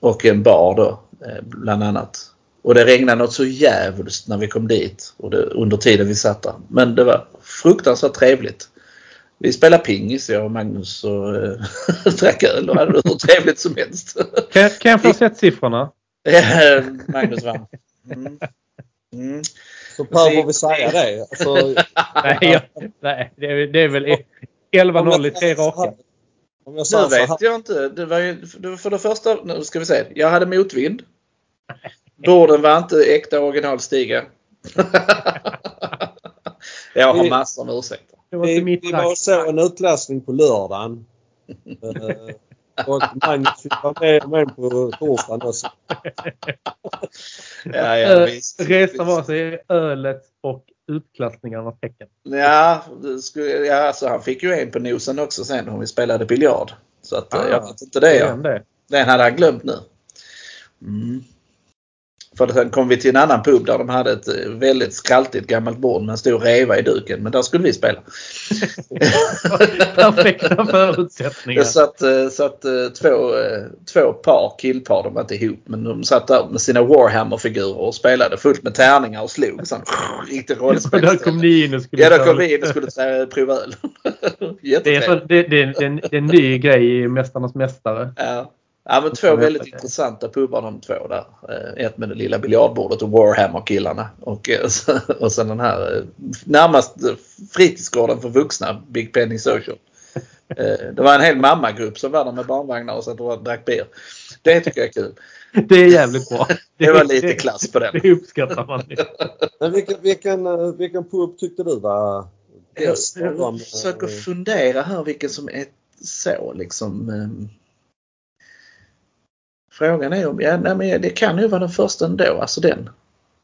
och en bar då bland annat. Och det regnade något så jävligt när vi kom dit och det, under tiden vi satt där. Men det var fruktansvärt trevligt. Vi spelade pingis jag och Magnus och [laughs] drack öl och hade det hur trevligt som helst. Kan, kan jag få sett siffrorna? [laughs] Magnus vann. Mm. Mm. Så behöver vi säga det. Alltså, [laughs] Nej, jag, nej det, är, det är väl 11-0 i tre raka. Om jag Nu så vet jag inte. Det var ju, för det första, nu ska vi se. Jag hade motvind. Borden var inte äkta originalstiga. [laughs] jag har massor med ursäkter. Det var vi, vi var såg en utläsning på lördagen. [laughs] Eh, och Magnus vara med, med på torsdagen också. Ja, ja, Ö- visst. Resan var sig ölet och utklassningarnas tecken. Ja, skulle, ja alltså han fick ju en på nosen också sen om vi spelade biljard. Så att eh, Ah, jag vet inte det. Ja. Den hade han glömt nu. Mm. För sen kom vi till en annan pub där de hade ett eh, väldigt skraltigt gammalt bord med en stor reva i duken. Men där skulle vi spela. [laughs] Perfekta förutsättningar. Det satt, eh, satt eh, två, två par, killpar, de var inte ihop, men de satt där med sina Warhammer-figurer och spelade fullt med tärningar och slog. Sån, riktigt Och rollspel. där kom ni in och skulle Ja, då ta- kom vi in och skulle prova öl. [laughs] Det är, så, det, det, det, det är en ny grej i Mästarnas Mästare. Ja. Ja, men två väldigt intressanta pubbar de två där. Eh, Ett med det lilla biljardbordet och Warhammer-killarna. Och, eh, och sen den här eh, närmast fritidsgården för vuxna, Big Penny Social. Det var en hel mammagrupp som var där med barnvagnar och satt och drack bier. Det tycker jag är kul. [laughs] Det är jävligt bra. [laughs] Det var lite klass på den. [laughs] Det uppskattar man. Men vilken, vilken, vilken pub tyckte du var Jag, bäst? jag försöker fundera här vilken som är så liksom. Ehm. Frågan är om, ja, nej, men det kan ju vara den första ändå, alltså den.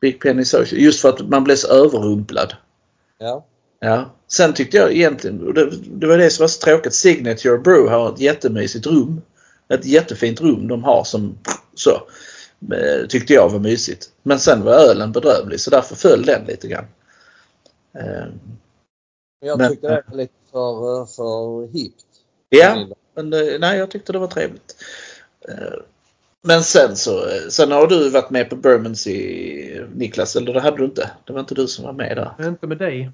Big Penny Social. Just för att man blev så överrumplad. Ja. Ja. Sen tyckte jag egentligen, och det, det var det som var så tråkigt, Signature Brew har ett jättemysigt rum. Ett jättefint rum de har som så. eh, Tyckte jag var mysigt. Men sen var ölen bedrövlig så därför föll den lite grann. Eh, Jag Men- tyckte det var lite för, eh, för hippt. Ja, men eh, nej jag tyckte det var trevligt. Men sen så, sen har du varit med på Bermondsey Niklas, eller det hade du inte? Det var inte du som var med där? Inte med dig.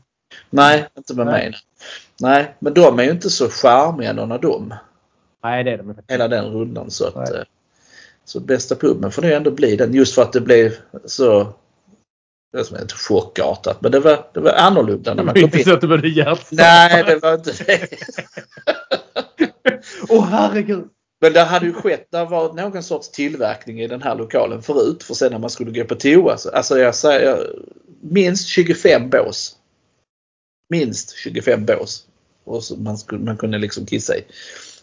Nej, inte med Nej. mig. nej. Men de är ju inte så charmiga någon av dem. Nej, det är de inte. Hela den rundan. Så att, Nej. eh, så bästa puben får nog ändå bli den just för att det blev så det är som inte chockartat men det var, det var annorlunda när Det man var kom inte in. så att du började hjärtstarta. Nej, det var inte det. [laughs] Åh herregud. Men det hade ju skett, det var någon sorts tillverkning i den här lokalen förut för sen när man skulle gå på toa. så- Alltså jag säger minst 25 bås. Minst 25 bås. Och man, skulle, man kunde liksom kissa i.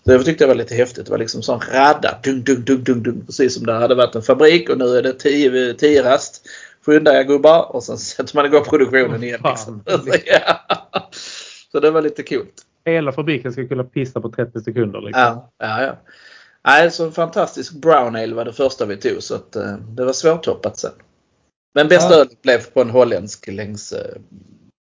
Så jag tyckte det var lite häftigt. Det var liksom sån radda. Dung, dung, dung, dung, dung. Precis som det hade varit en fabrik och nu är det 10 10 rast. Skynda er gubbar och sen [laughs] sätter man igång produktionen igen. Liksom. [laughs] Så det var lite kul. Hela fabriken ska kunna pissa på 30 sekunder. Liksom. Ja, ja, ja. Nej, så en fantastisk brown ale var det första vi tog så att, eh, det var svårtoppat sen. Men bästa Ja. ölet blev på en holländsk längs, eh,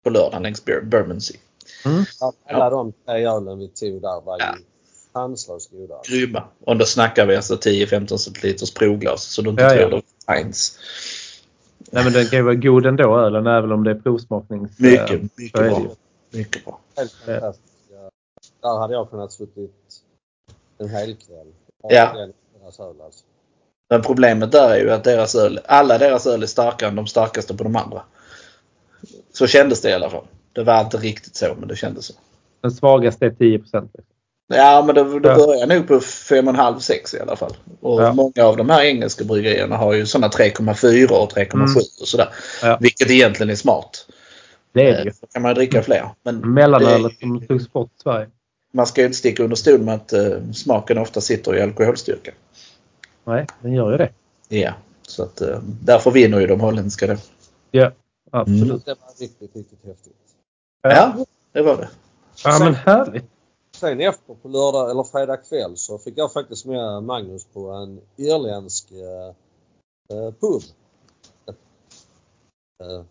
på lördagen längs Bermondsey. Mm. Alla de tre ölen vi tog där var Ja. ju sanslöst goda. Grymma. Och då snackar vi alltså 10-15 centiliters provglas så du inte Ja, tror ja. det. Nej, men den kan ju vara god ändå ölen även om det är provsmaknings... Mycket, mycket bra. Mycket bra. Helt fantastiskt. Där hade jag kunnat suttit en hel kväll. Ja. Deras öl alltså. Men problemet där är ju att deras öl, alla deras öl är starkare än de starkaste på de andra. Så kändes det i alla fall. Det var inte riktigt så men det kändes så. Den svagaste är 10 procent. Ja, men det, det Ja. börjar nog på 5,5-6 i alla fall. Och Ja. många av de här engelska bryggerierna har ju sådana 3,4 och 3,7 Mm. och sådär. Ja. Vilket egentligen är smart. Det är det ju. Eh, Då kan man dricka fler. Men Mellanölet det- som togs bort i Sverige. Man ska ju inte sticka under stol med att eh, smaken ofta sitter i alkoholstyrkan. Nej, den gör ju det. Ja, så att eh, därför vinner ju de holländska då. Ja, absolut. Mm. Det var riktigt, riktigt häftigt. Ja, det var det. Ja, men härligt. Sen efter på lördag eller fredag kväll så fick jag faktiskt med Magnus på en irländsk eh, eh, pub. Eh,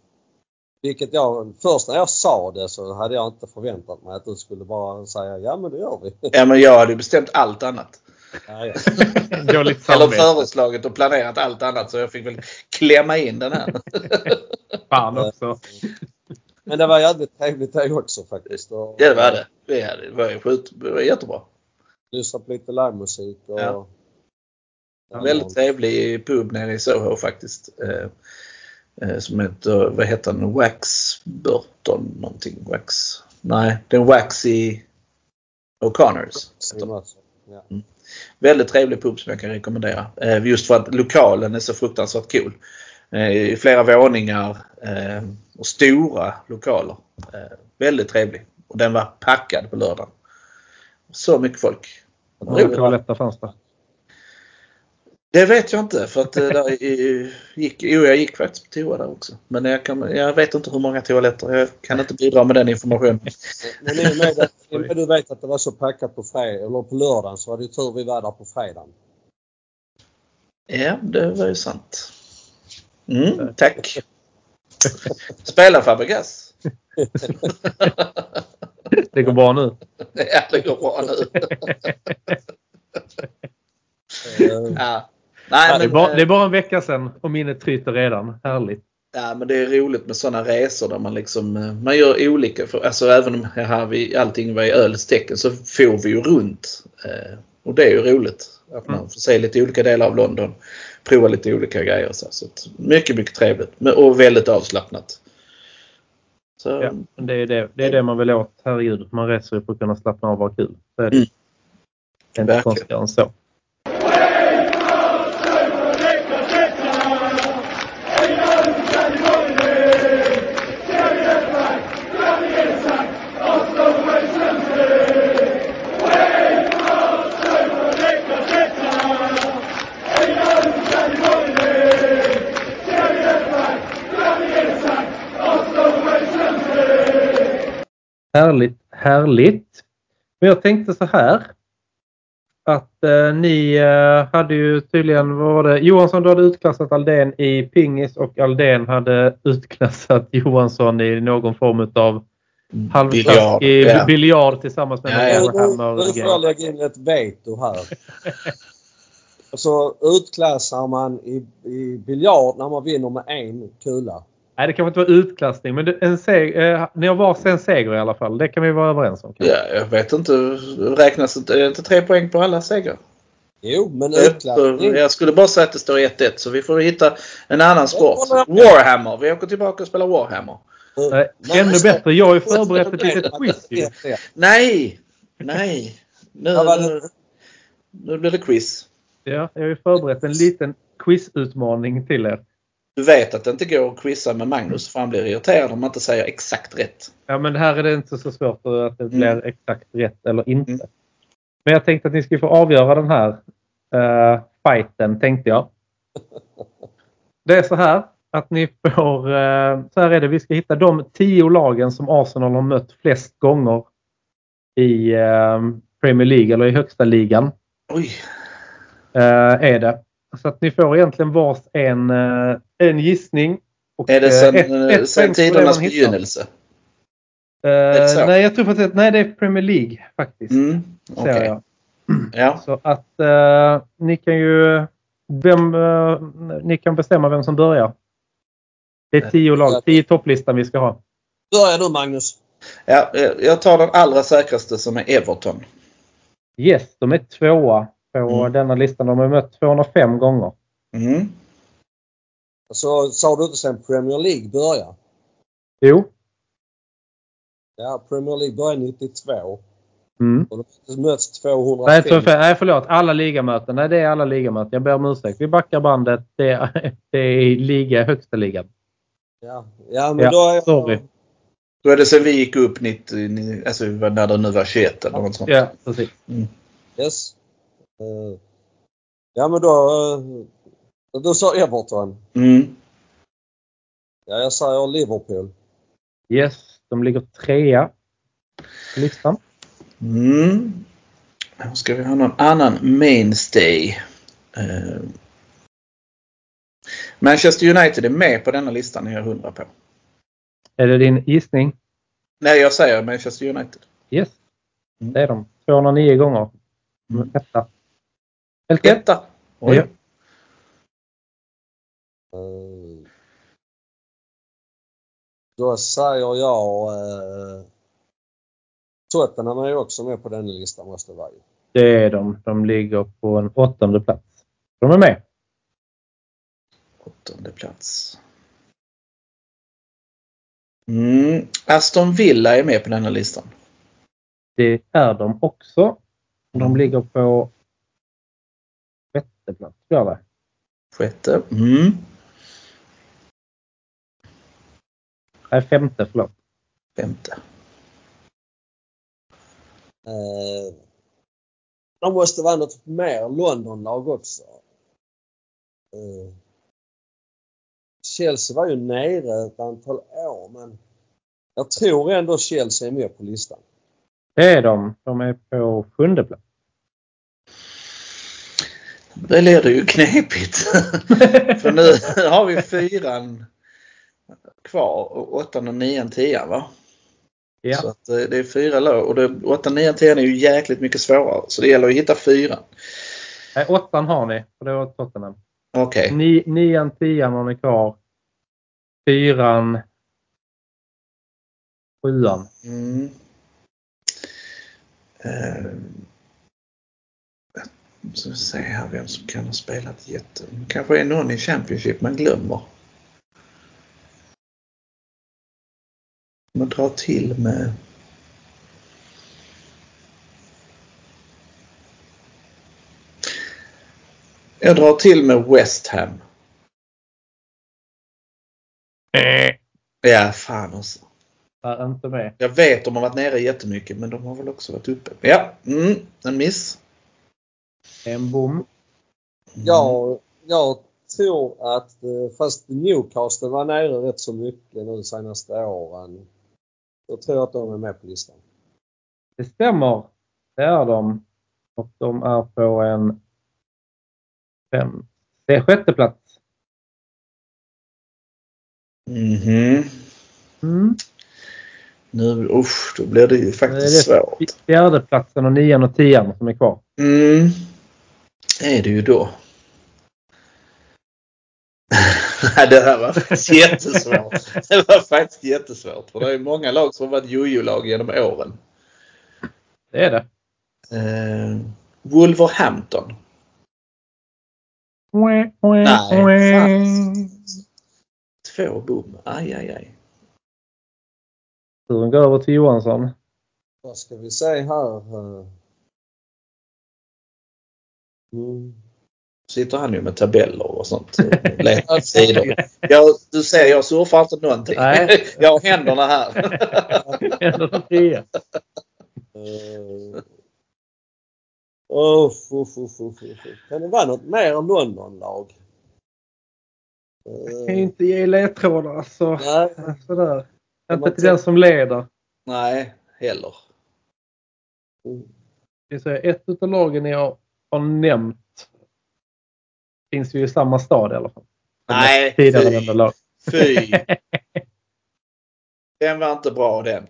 vilket jag, först när jag sa det så hade jag inte förväntat mig att du skulle bara säga ja men det gör vi. [laughs] Ja men jag hade bestämt allt annat. Ja, ja. [laughs] Eller föreslagit och planerat allt annat så jag fick väl klämma in den här. [laughs] Fan också. Men det var jävligt trevligt det också faktiskt. Och, Ja det var det. Det hade- det var ju skjut, det var jättebra. Lyssna på lite livemusik och... Ja. Väldigt trevlig pub nere i Soho faktiskt. Eh, som heter, vad heter den? Wax Burton någonting. Wax. Nej, är Waxy O'Connors. den. Ja. Väldigt trevlig pub som jag kan rekommendera. Eh, just för att lokalen är så fruktansvärt cool. Eh, I flera våningar och stora lokaler. Väldigt trevlig. Och den var packad på lördagen. Så mycket folk. Hur många toaletter fanns det? Det vet jag inte för att eh, där gick, jo, jag gick faktiskt på toa där också. Men jag, kan, jag vet inte hur många toaletter. Jag kan inte bidra med den informationen. Men i och med att med du vet att det var så packat på, fred, eller på lördagen så var det ju tur vi var där på fredagen. Ja, det var ju sant. Mm, tack. Spela Fabregas. [laughs] Det går bra nu. Ja, det går bra nu. Eh, Ja. Nej, Det är, men, bara, eh, det är bara en vecka sedan och minnet tryter redan. Härligt. Ja, men det är roligt med sådana resor där man liksom eh, man gör olika. För, alltså även om här vi, allting var i ölets tecken så får vi ju runt. Eh, och det är ju roligt. Att man Mm. får se lite olika delar av London. Prova lite olika grejer. Så, så mycket, mycket trevligt. Men, och väldigt avslappnat. Så, Ja, men det, är det, det är det man vill åt. Herregud, man reser ju för att kunna slappna av och ha kul. Så är det. Mm. Det är inte konstigare än så. Härligt, härligt. Men jag tänkte så här. Att eh, ni eh, hade ju tydligen, vad var det? Johansson du hade utklassat Aldén i pingis och Aldén hade utklassat [laughs] Johansson i någon form av halvklass i ja. biljard tillsammans med Ja, någon ja. Nu, lägga in ett veto här. [laughs] Så utklassar man i, i biljard när man vinner med en kula. Nej, det kanske inte var utklassning, men en seg, eh, ni har varsin seger i alla fall. Det kan vi vara överens om. ja, jag vet inte. Räknas inte, är det inte tre poäng på alla segrar? Jo, men utklassning. jag skulle bara säga att det står 1-1 så vi får hitta en annan sport. Warhammer. Vi åker tillbaka och spelar Warhammer. Nej, Nej, ännu bättre. Jag har ju förberett ett litet quiz. Nej! Nej! Nu, nu, det? nu blir det quiz. Ja, jag har ju förberett en liten quizutmaning till er. Du vet att det inte går att quizza med Magnus för han blir irriterad om man inte säger exakt rätt. Ja, men här är det inte så svårt att det blir Mm. exakt rätt eller inte. Mm. Men jag tänkte att ni skulle få avgöra den här uh, fighten, tänkte jag. [laughs] Det är så här att ni får, eh, så här är det, vi ska hitta de tio lagen som Arsenal har mött flest gånger i eh, Premier League eller i högsta ligan. Oj! eh, är det. Så att ni får egentligen vars en, eh, en gissning. Och, Är det eh, sen, ett- ett eh, sen tidernas begynnelse? Eh, så? nej, jag tror faktiskt att nej, det är Premier League faktiskt. Mm, jag. Ja. [clears throat] Så att eh, ni kan ju vem, eh, ni kan bestämma vem som börjar. Det är tio lag, tio topplistan vi ska ha. Börja du Magnus. ja. eh, Jag tar den allra säkraste som är Everton. Yes, de är tvåa på Mm. denna listan. De har mött 205 gånger. Mm. Så sa du inte sen Premier League börjar? Jo. Ja, Premier League börjar 92. Mm. Och de har mötts 205. Nej. Nej, förlåt. Alla ligamöten. Nej, det är alla ligamöten. Jag ber om ursäkt. Vi backar bandet. Det är, [laughs] det är liga, högsta ligan. Ja, ja men Ja, då är jag... sorry. Då är det sen vi gick upp 90, ni- alltså när det nu var 21 eller något sånt. Ja, precis. Yes. Eh, ja men då... Uh, då sa Everton. Mm. Ja, jag säger Liverpool. Yes, de ligger trea på listan. Mm. Då ska vi ha någon annan mainstay. Eh, Manchester United är med på denna listan är jag hundra på. Är det din gissning? Nej, jag säger Manchester United. Yes. Mm. Det är de. 209 gånger. Mm. Etta. Helt. Etta. Oj. Ja. Då säger jag eh, Tottenham är ju också med på den listan måste det vara ju. Det är de. De ligger på en åttonde plats. De är med. Åttonde plats. Mm. Aston Villa är med på denna listan. Det är de också. De ligger på sjätte plats. Gör det. Sjätte. Mm. Nej, femte, förlåt. Femte. Eh, De måste vara något mer Londonlag också. Eh, Chelsea var ju nere ett antal år men jag tror ändå Chelsea är med på listan. Det är de. De är på sjunde plats. Det det ju knepigt. [laughs] För nu har vi fyran kvar och åttan och nian, tian va? Så Ja. att eh, det är fyra lag och det, åttan, nian, tian är ju jäkligt mycket svårare. Så det gäller att hitta fyran. Nej, åttan har ni. Och det var Tottenham. Okej. Ni, nian, tian har ni kvar. Fyran. Sjuan. Mm. Eh, så vi se här vem som kan ha spelat jätte... Kanske är någon i Championship man glömmer. Man drar till med... Jag drar till med West Ham. Ja, fan också. Är inte med. Jag vet de har varit nere jättemycket men de har väl också varit uppe. Ja, mm, en miss. En bom. Mm. Jag, jag tror att eh, fast Newcastle var nere rätt så mycket nu senaste åren. Då tror jag att de är med på listan. Det stämmer. Det är de. Och de är på en fem, det är sjätte plats. Mhm. Mm. Nu, usch, då blir det ju faktiskt Det är svårt. Fjärde platsen och nian och tian som är kvar. Mm. Är det ju då. [laughs] Nej, det här var faktiskt jättesvårt. Det var faktiskt jättesvårt. För det är många lag som har varit jojo-lag genom åren. Det är det. Eh, Wolverhampton. Nej, fan. Två bom. Aj, aj, aj. Turen går över till Johansson. Vad ska vi se här? Eh? Mm. Sitter han ju med tabeller och sånt. och [laughs] letar sidor. Jag, du ser, jag surfar inte någonting. Nej. [laughs] Jag har händerna här. [laughs] Uff, uff. Kan det vara något mer än Londonlag? Jag kan ju Uh, inte ge ledtrådar alltså. nej, Sådär. Inte till den som leder. Nej, heller. Det säga, ett utav lagen jag har nämnt finns ju i samma stad i alla fall. Nej, Tidigare fy. Fy. [laughs] Den var inte bra den.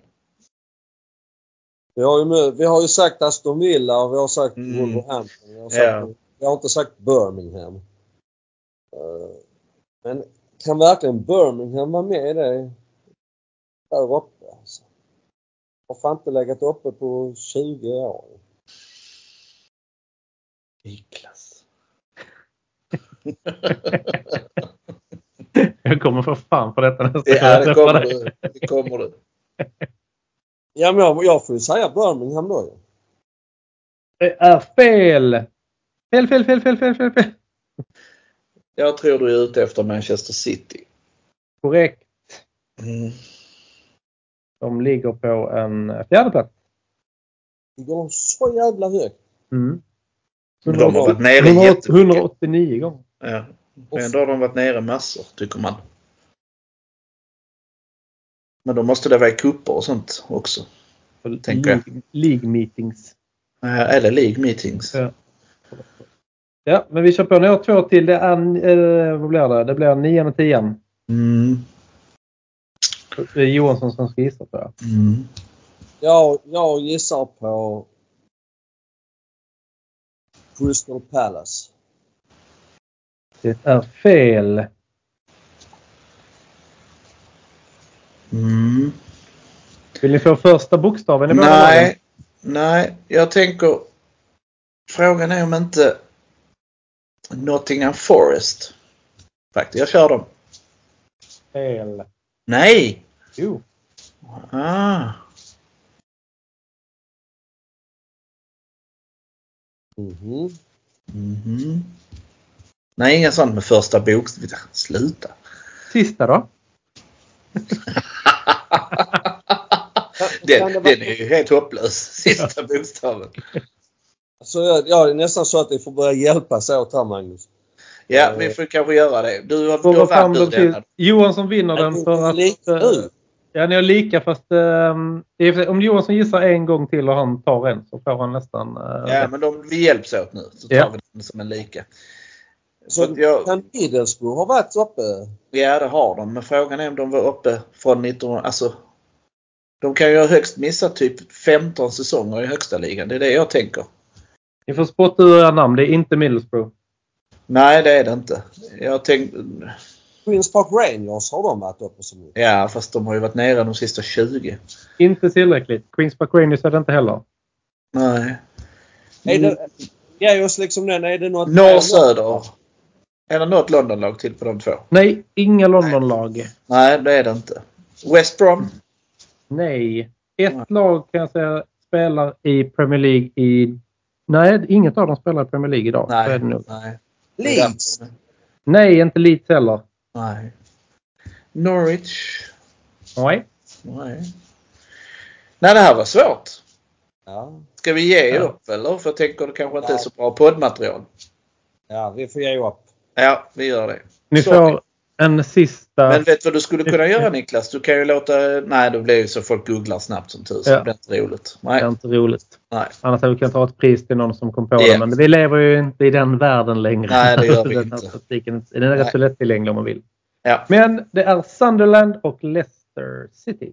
vi, har ju, vi har ju sagt Aston Villa och vi har sagt Mm. Wolverhampton. Vi har, sagt, Ja. vi har inte sagt Birmingham. Uh, men kan verkligen Birmingham vara med i det där uppe? Alltså? Har fan inte legat uppe på 20 år. Niklas. [laughs] Jag kommer få fan på detta nästa Det, ja, det jag kommer du. Det kommer du. [laughs] Ja, men jag, jag får ju säga Birmingham då. Det är fel! Fel, fel, fel, fel, fel, fel, fel. Jag tror du är ute efter Manchester City. Korrekt. Mm. De ligger på en fjärde plats. Ligger de så jävla högt? Mm. De har varit nere 100 jättemycket. 189 gånger. Ja. Ändå har de varit nere massor, tycker man. Men då måste det vara i kupper och sånt också. Tänker jag. League, meetings. Eller League meetings. Ja. Ja, men vi kör på. Har två till. Det är, eh, vad blir det? Det blir nian och tian. Mm. Det är Johansson som ska gissa tror jag. Mm. Jag, jag gissar på Crystal Palace. Det är fel. Mm. Vill ni få första bokstaven i? Nej, nej, jag tänker... Frågan är om inte Nottingham Forest. Faktiskt, jag kör dem. Fel. Nej! Jo. Ah. Mhm. Mhm. Nej, inga sånt med första bokstaven. Sluta. Sista då? Den, den är ju helt hopplös. Sista bokstaven. Så jag, ja, det är nästan så att vi får börja hjälpas åt här Magnus. Ja, vi får kanske göra det. Du du har dem du till... denna. Johansson vinner den för att... lika eh. Ja, ni har lika fast sig, om Johansson gissar en gång till och han tar en så får han nästan... Uh, Ja, men de, vi hjälps åt nu. Så tar Ja. vi den som en lika. Så Så jag, kan Middlesbrough ha varit uppe? ja, det har de. Men frågan är om de var uppe från 19... Alltså, de kan ju ha högst missat typ 15 säsonger i högsta ligan. Det är det jag tänker. Ni får spotta ur era namn. Det är inte Middlesbrough. Nej, det är det inte. Jag tänk, Queens Park Rangers har de varit uppe som Ja, fast de har ju varit nere de sista 20. Inte tillräckligt. Queens Park Rangers är det inte heller. Nej. Är det, ge oss liksom den. Är det något... Norr söder. Är det något Londonlag till på de två? Nej, inga Londonlag. Nej, det är det inte. West Brom? Nej. Ett lag kan jag säga spelar i Premier League i... Nej, inget av dem spelar i Premier League idag. Nej. det nog. Nej. Leeds. Nej, inte Leeds heller. Nej. Norwich? Nej. Nej. Nej, det här var svårt. Ja. Ska vi ge Ja. upp eller? För jag tänker det kanske inte är så bra poddmaterial. ja, vi får ge upp. Ja, vi gör det. Ni Så. får en sista... Men vet du vad du skulle kunna göra Niklas? Du kan ju låta... Nej, då blir det ju så folk googlar snabbt som tusan. Ja. Det blir inte roligt. Det är Nej. inte roligt. Nej. Annars hade vi kunnat ta ett pris till någon som kom på Ja. det. Men vi lever ju inte i den världen längre. Nej, det gör vi [laughs] den här inte. statistiken, den är rätt Nej. så lättillgänglig om man vill. Ja. Men det är Sunderland och Leicester City.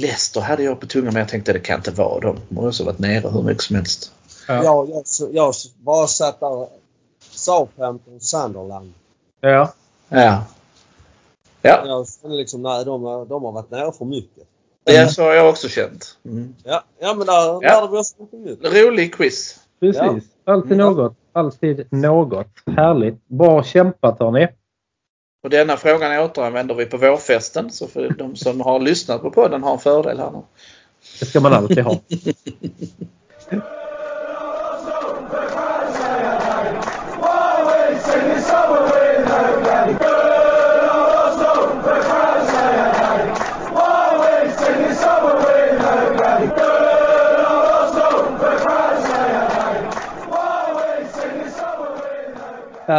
Leicester hade jag på tungan men jag tänkte det kan inte vara dem. De har också varit nere hur mycket som helst. Ja. Jag, jag, jag bara satt där. Southampton, Sunderland. Ja. Ja. Ja, Jag kände liksom, nej de, har- de har varit nere för mycket. det så har jag också känt. Mm. Ja, ja men där lärde vi oss någonting nytt. Rolig quiz. Precis. Alltid Mm. något. Alltid något. Härligt. Bra kämpat hörni. Och denna frågan återanvänder vi på vårfesten. Så för de som har lyssnat på podden har en fördel här nu. Det ska man alltid ha. [laughs]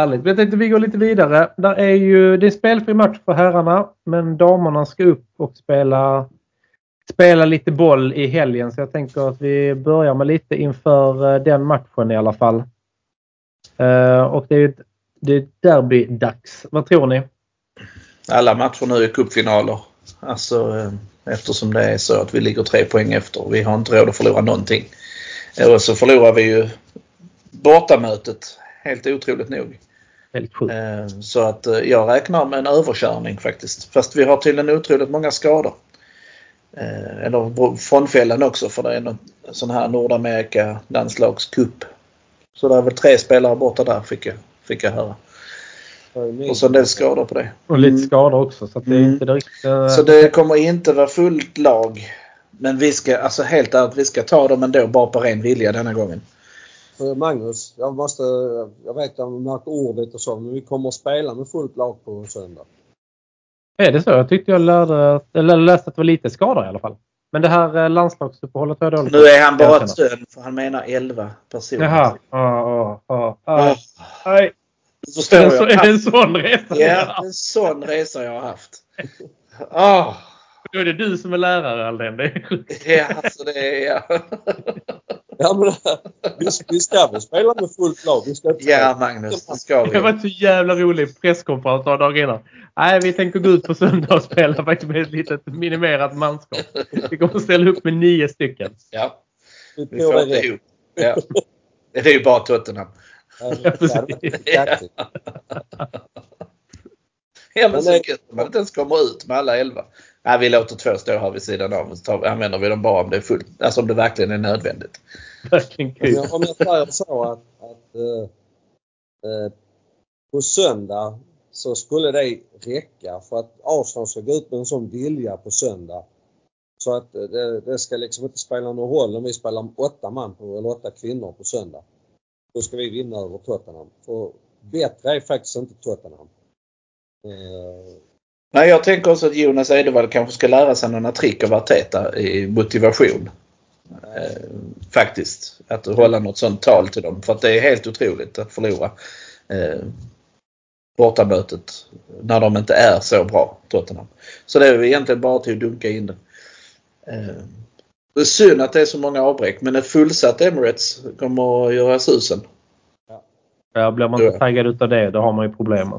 Härligt. Jag tänkte vi går lite vidare. Där är ju, det är spelfri match för herrarna men damerna ska upp och spela, spela lite boll i helgen. Så jag tänker att vi börjar med lite inför eh, den matchen i alla fall. Eh, och det är, det är derbydags. Vad tror ni? Alla matcher nu är cupfinaler. Alltså eh, eftersom det är så att vi ligger tre poäng efter. Vi har inte råd att förlora någonting. Och så förlorar vi ju bortamötet. Helt otroligt nog. Väldigt sjukt. Eh, Så att eh, jag räknar med en överkörning faktiskt. Fast vi har tydligen otroligt många skador. Eh, Eller frånfällen också för det är någon sån här Nordamerika landslagscup. Så det är väl tre spelare borta där fick jag, fick jag höra. Och så en del skador på det. Och lite skador också så att det är Mm. inte direkt... eh, Så det kommer inte vara fullt lag. Men vi ska, alltså helt ärligt, vi ska ta dem ändå bara på ren vilja denna gången. För Magnus, jag måste, jag vet jag märker ordet och så, men vi kommer att spela med fullt lag på söndag. Är det så? Jag tyckte jag lärde, eller läste att det var lite skador i alla fall. Men det här eh, landslagsuppehållet har jag dåligt Nu är han bara Jag ett stön för han menar 11 personer. Jaha. Ja, ja, ja. Ah, ja. Nej. Är så- jag. är det en sån resa? Ja, en sån resa jag har haft. [laughs] Ah, Då är det du som är lärare Aldén. Det är sjukt. ja, alltså det är... Ja. [laughs] Ja, men, vi, vi ska väl spela med fullt lag. Vi ska inte Ja Magnus, det ska Det vi. var så jävla rolig presskonferens några dagar innan. Nej, vi tänker gå ut på söndag och spela faktiskt med ett litet minimerat manskap. Vi kommer att ställa upp med nio stycken. Ja, vi får det ihop. Ja. Det är ju bara Tottenham. Ja, [laughs] Ja, det precis. kaxigt. Ja men så det- gött om man inte ens kommer ut med alla elva. Nej, vi låter två stå här vid sidan av och så tar, använder vi dem bara om det är fullt. Alltså om det verkligen är nödvändigt. Verkligen Om jag, om jag säger så att, att eh, eh, på söndag så skulle det räcka för att Arsenal ska gå ut med en sån vilja på söndag. Så att eh, det, det ska liksom inte spela någon roll om vi spelar åtta man på, eller åtta kvinnor på söndag. Då ska vi vinna över Tottenham. För bättre är faktiskt inte Tottenham. Eh, Nej, jag tänker också att Jonas Edevall kanske ska lära sig några trick av Arteta i motivation. Eh, faktiskt. Att hålla något sånt tal till dem. För att det är helt otroligt att förlora eh, bortamötet när de inte är så bra, Tottenham. Så det är egentligen bara till att dunka in den. Eh, det är synd att det är så många avbräck men ett fullsatt Emirates kommer att göra susen. Ja, blir man inte taggad utav det, då har man ju problem.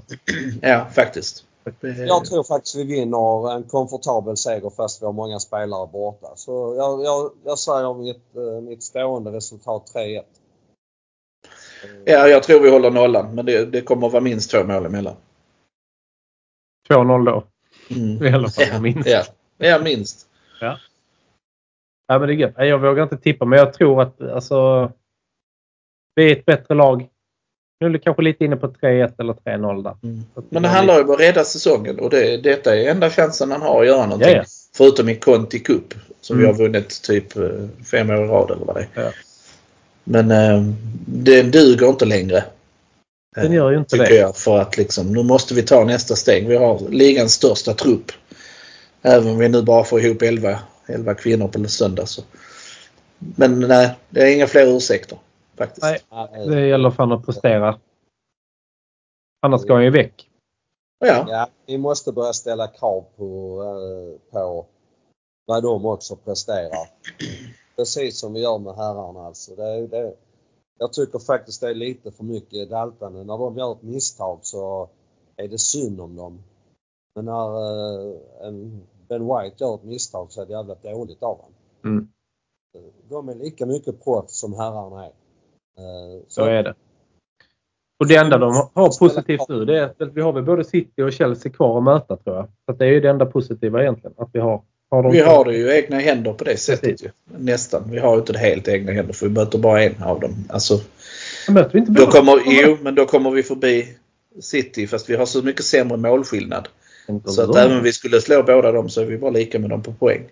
Ja, faktiskt. Jag tror faktiskt vi vinner en komfortabel seger fast vi har många spelare borta. Så jag, jag, jag säger mitt, eh, mitt stående resultat 3-1. Ja, jag tror vi håller nollan men det, det kommer att vara minst två mål emellan. 2-0 då. Mm. I alla fall Ja, minst. ja. ja, minst. Ja, men det är gött. Nej, Jag vågar inte tippa, men jag tror att alltså, vi är ett bättre lag. Nu är det kanske lite inne på 3-1 eller 3-0 där. Mm. Men det handlar ju om att rädda säsongen och det, detta är enda chansen han har att göra någonting. Ja, ja. Förutom i Conti Cup som Mm. vi har vunnit typ eh, fem år i rad eller vad det är. Ja. Men eh, det duger inte längre. Den gör ju inte tycker det. jag för att liksom, nu måste vi ta nästa steg. Vi har ligans största trupp. Även om vi nu bara får ihop 11, 11 kvinnor på söndag. Så. Men nej, det är inga fler ursäkter. Faktiskt. Nej. Det gäller fan att prestera. Annars ska han ju väck. Ja. Ja, vi måste börja ställa krav på, eh, på vad de också presterar. Precis som vi gör med herrarna alltså. Det, det, jag tycker faktiskt det är lite för mycket daltande. När de gör ett misstag så är det synd om dem. Men när eh, en Ben White gör ett misstag så är det jävla dåligt av honom. Mm. De är lika mycket proffs som herrarna är. Eh, Så är det. Och det enda de har positivt nu det är att vi har väl både City och Chelsea kvar att möta tror jag. Så det är ju det enda positiva egentligen. Att vi har, har Vi har det ju egna händer på det sättet. Ju. Nästan. Vi har ju inte det helt egna händer för vi möter bara en av dem. Alltså, Möter vi inte då kommer, jo, men då kommer vi förbi City fast vi har så mycket sämre målskillnad. Så att även om vi skulle slå båda dem så är vi bara lika med dem på poäng.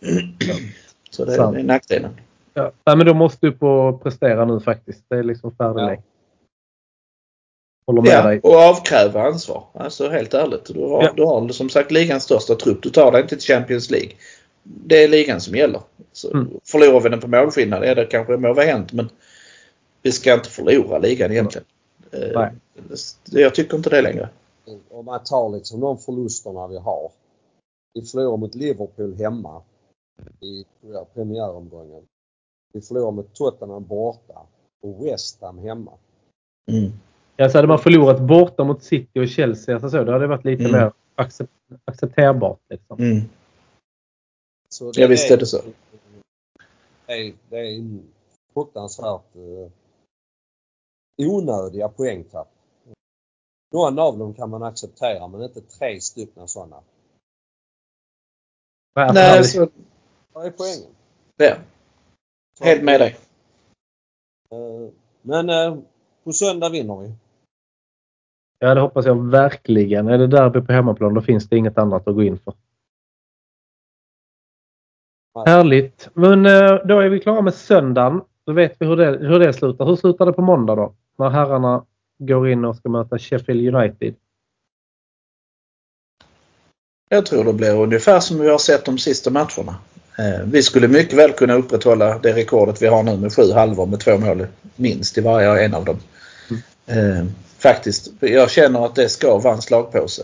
[clears throat] Så det är nackdelen. Ja. Nej, men då måste du på prestera nu faktiskt. Det är liksom färdig Ja. Håller med Ja, dig. och avkräva ansvar. Alltså helt ärligt. Du har, Ja. du har som sagt ligans största trupp. Du tar dig inte till Champions League. Det är ligan som gäller. Så Mm. Förlorar vi den på målskillnad, ja det kanske må vara hänt men vi ska inte förlora ligan egentligen. Eh, Nej. Jag tycker inte det längre. om man tar liksom de förlusterna vi har. Vi förlorar mot Liverpool hemma i premiäromgången. Vi förlorar mot Tottenham borta och West Ham hemma. Mm. Ja, så hade man förlorat borta mot City och Chelsea alltså så, då hade det varit lite Mm. mer accep accepterbart. Liksom. Mm. Så Ja, visst är det så. Det är, det är fruktansvärt eh, onödiga poängtapp. Någon av dem kan man acceptera men inte tre stycken sådana. Nej, Nej, så, Vad är poängen? ja, helt med dig. Eh, Men eh, på söndag vinner vi. Ja, det hoppas jag verkligen. Är det derby på hemmaplan då finns det inget annat att gå in för. Nej. Härligt. Men eh, då är vi klara med söndagen. Då vet vi hur det, hur det slutar. Hur slutar det på måndag då? När herrarna går in och ska möta Sheffield United. Jag tror det blir ungefär som vi har sett de sista matcherna. Eh, Vi skulle mycket väl kunna upprätthålla det rekordet vi har nu med sju halvor med två mål minst i varje en av dem. Eh, Faktiskt. Jag känner att det ska vara en slagpåse.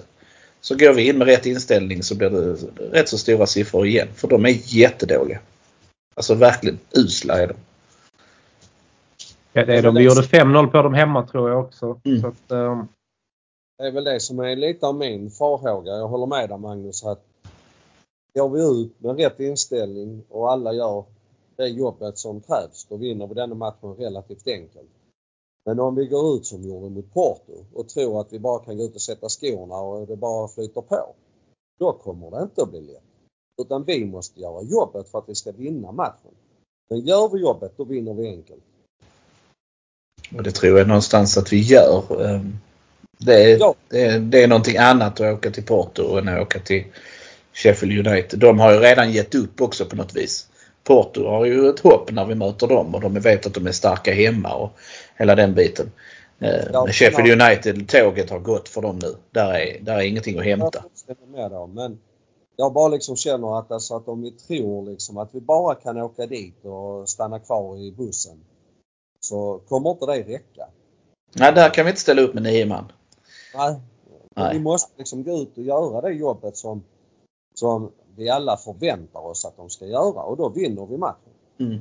Så går vi in med rätt inställning så blir det rätt så stora siffror igen. För de är jättedåliga. Alltså verkligen usla är de. Ja, det är de. Vi gjorde 5-0 på dem hemma tror jag också. Mm. Så att, eh, Det är väl det som är lite av min farhåga. Jag håller med dig Magnus att går vi ut med rätt inställning och alla gör det jobbet som krävs, då vinner vi denna matchen relativt enkelt. Men om vi går ut som vi gjorde mot Porto och tror att vi bara kan gå ut och sätta skorna och det bara flyter på. Då kommer det inte att bli lätt. Utan vi måste göra jobbet för att vi ska vinna matchen. Men gör vi jobbet, då vinner vi enkelt. Och det tror jag någonstans att vi gör. Ehm, Det är, Ja. det är, det är någonting annat att åka till Porto än att åka till Sheffield United. De har ju redan gett upp också på något vis. Porto har ju ett hopp när vi möter dem och de vet att de är starka hemma och hela den biten. Eh, Men Sheffield United, tåget har gått för dem nu. Där är, där är ingenting att hämta. med men jag bara liksom känner att, alltså att om vi tror liksom att vi bara kan åka dit och stanna kvar i bussen så kommer inte det räcka. Nej, där kan vi inte ställa upp med nio man. Nej. Nej. Vi måste liksom gå ut och göra det jobbet som, som vi alla förväntar oss att de ska göra och då vinner vi matchen. Mm.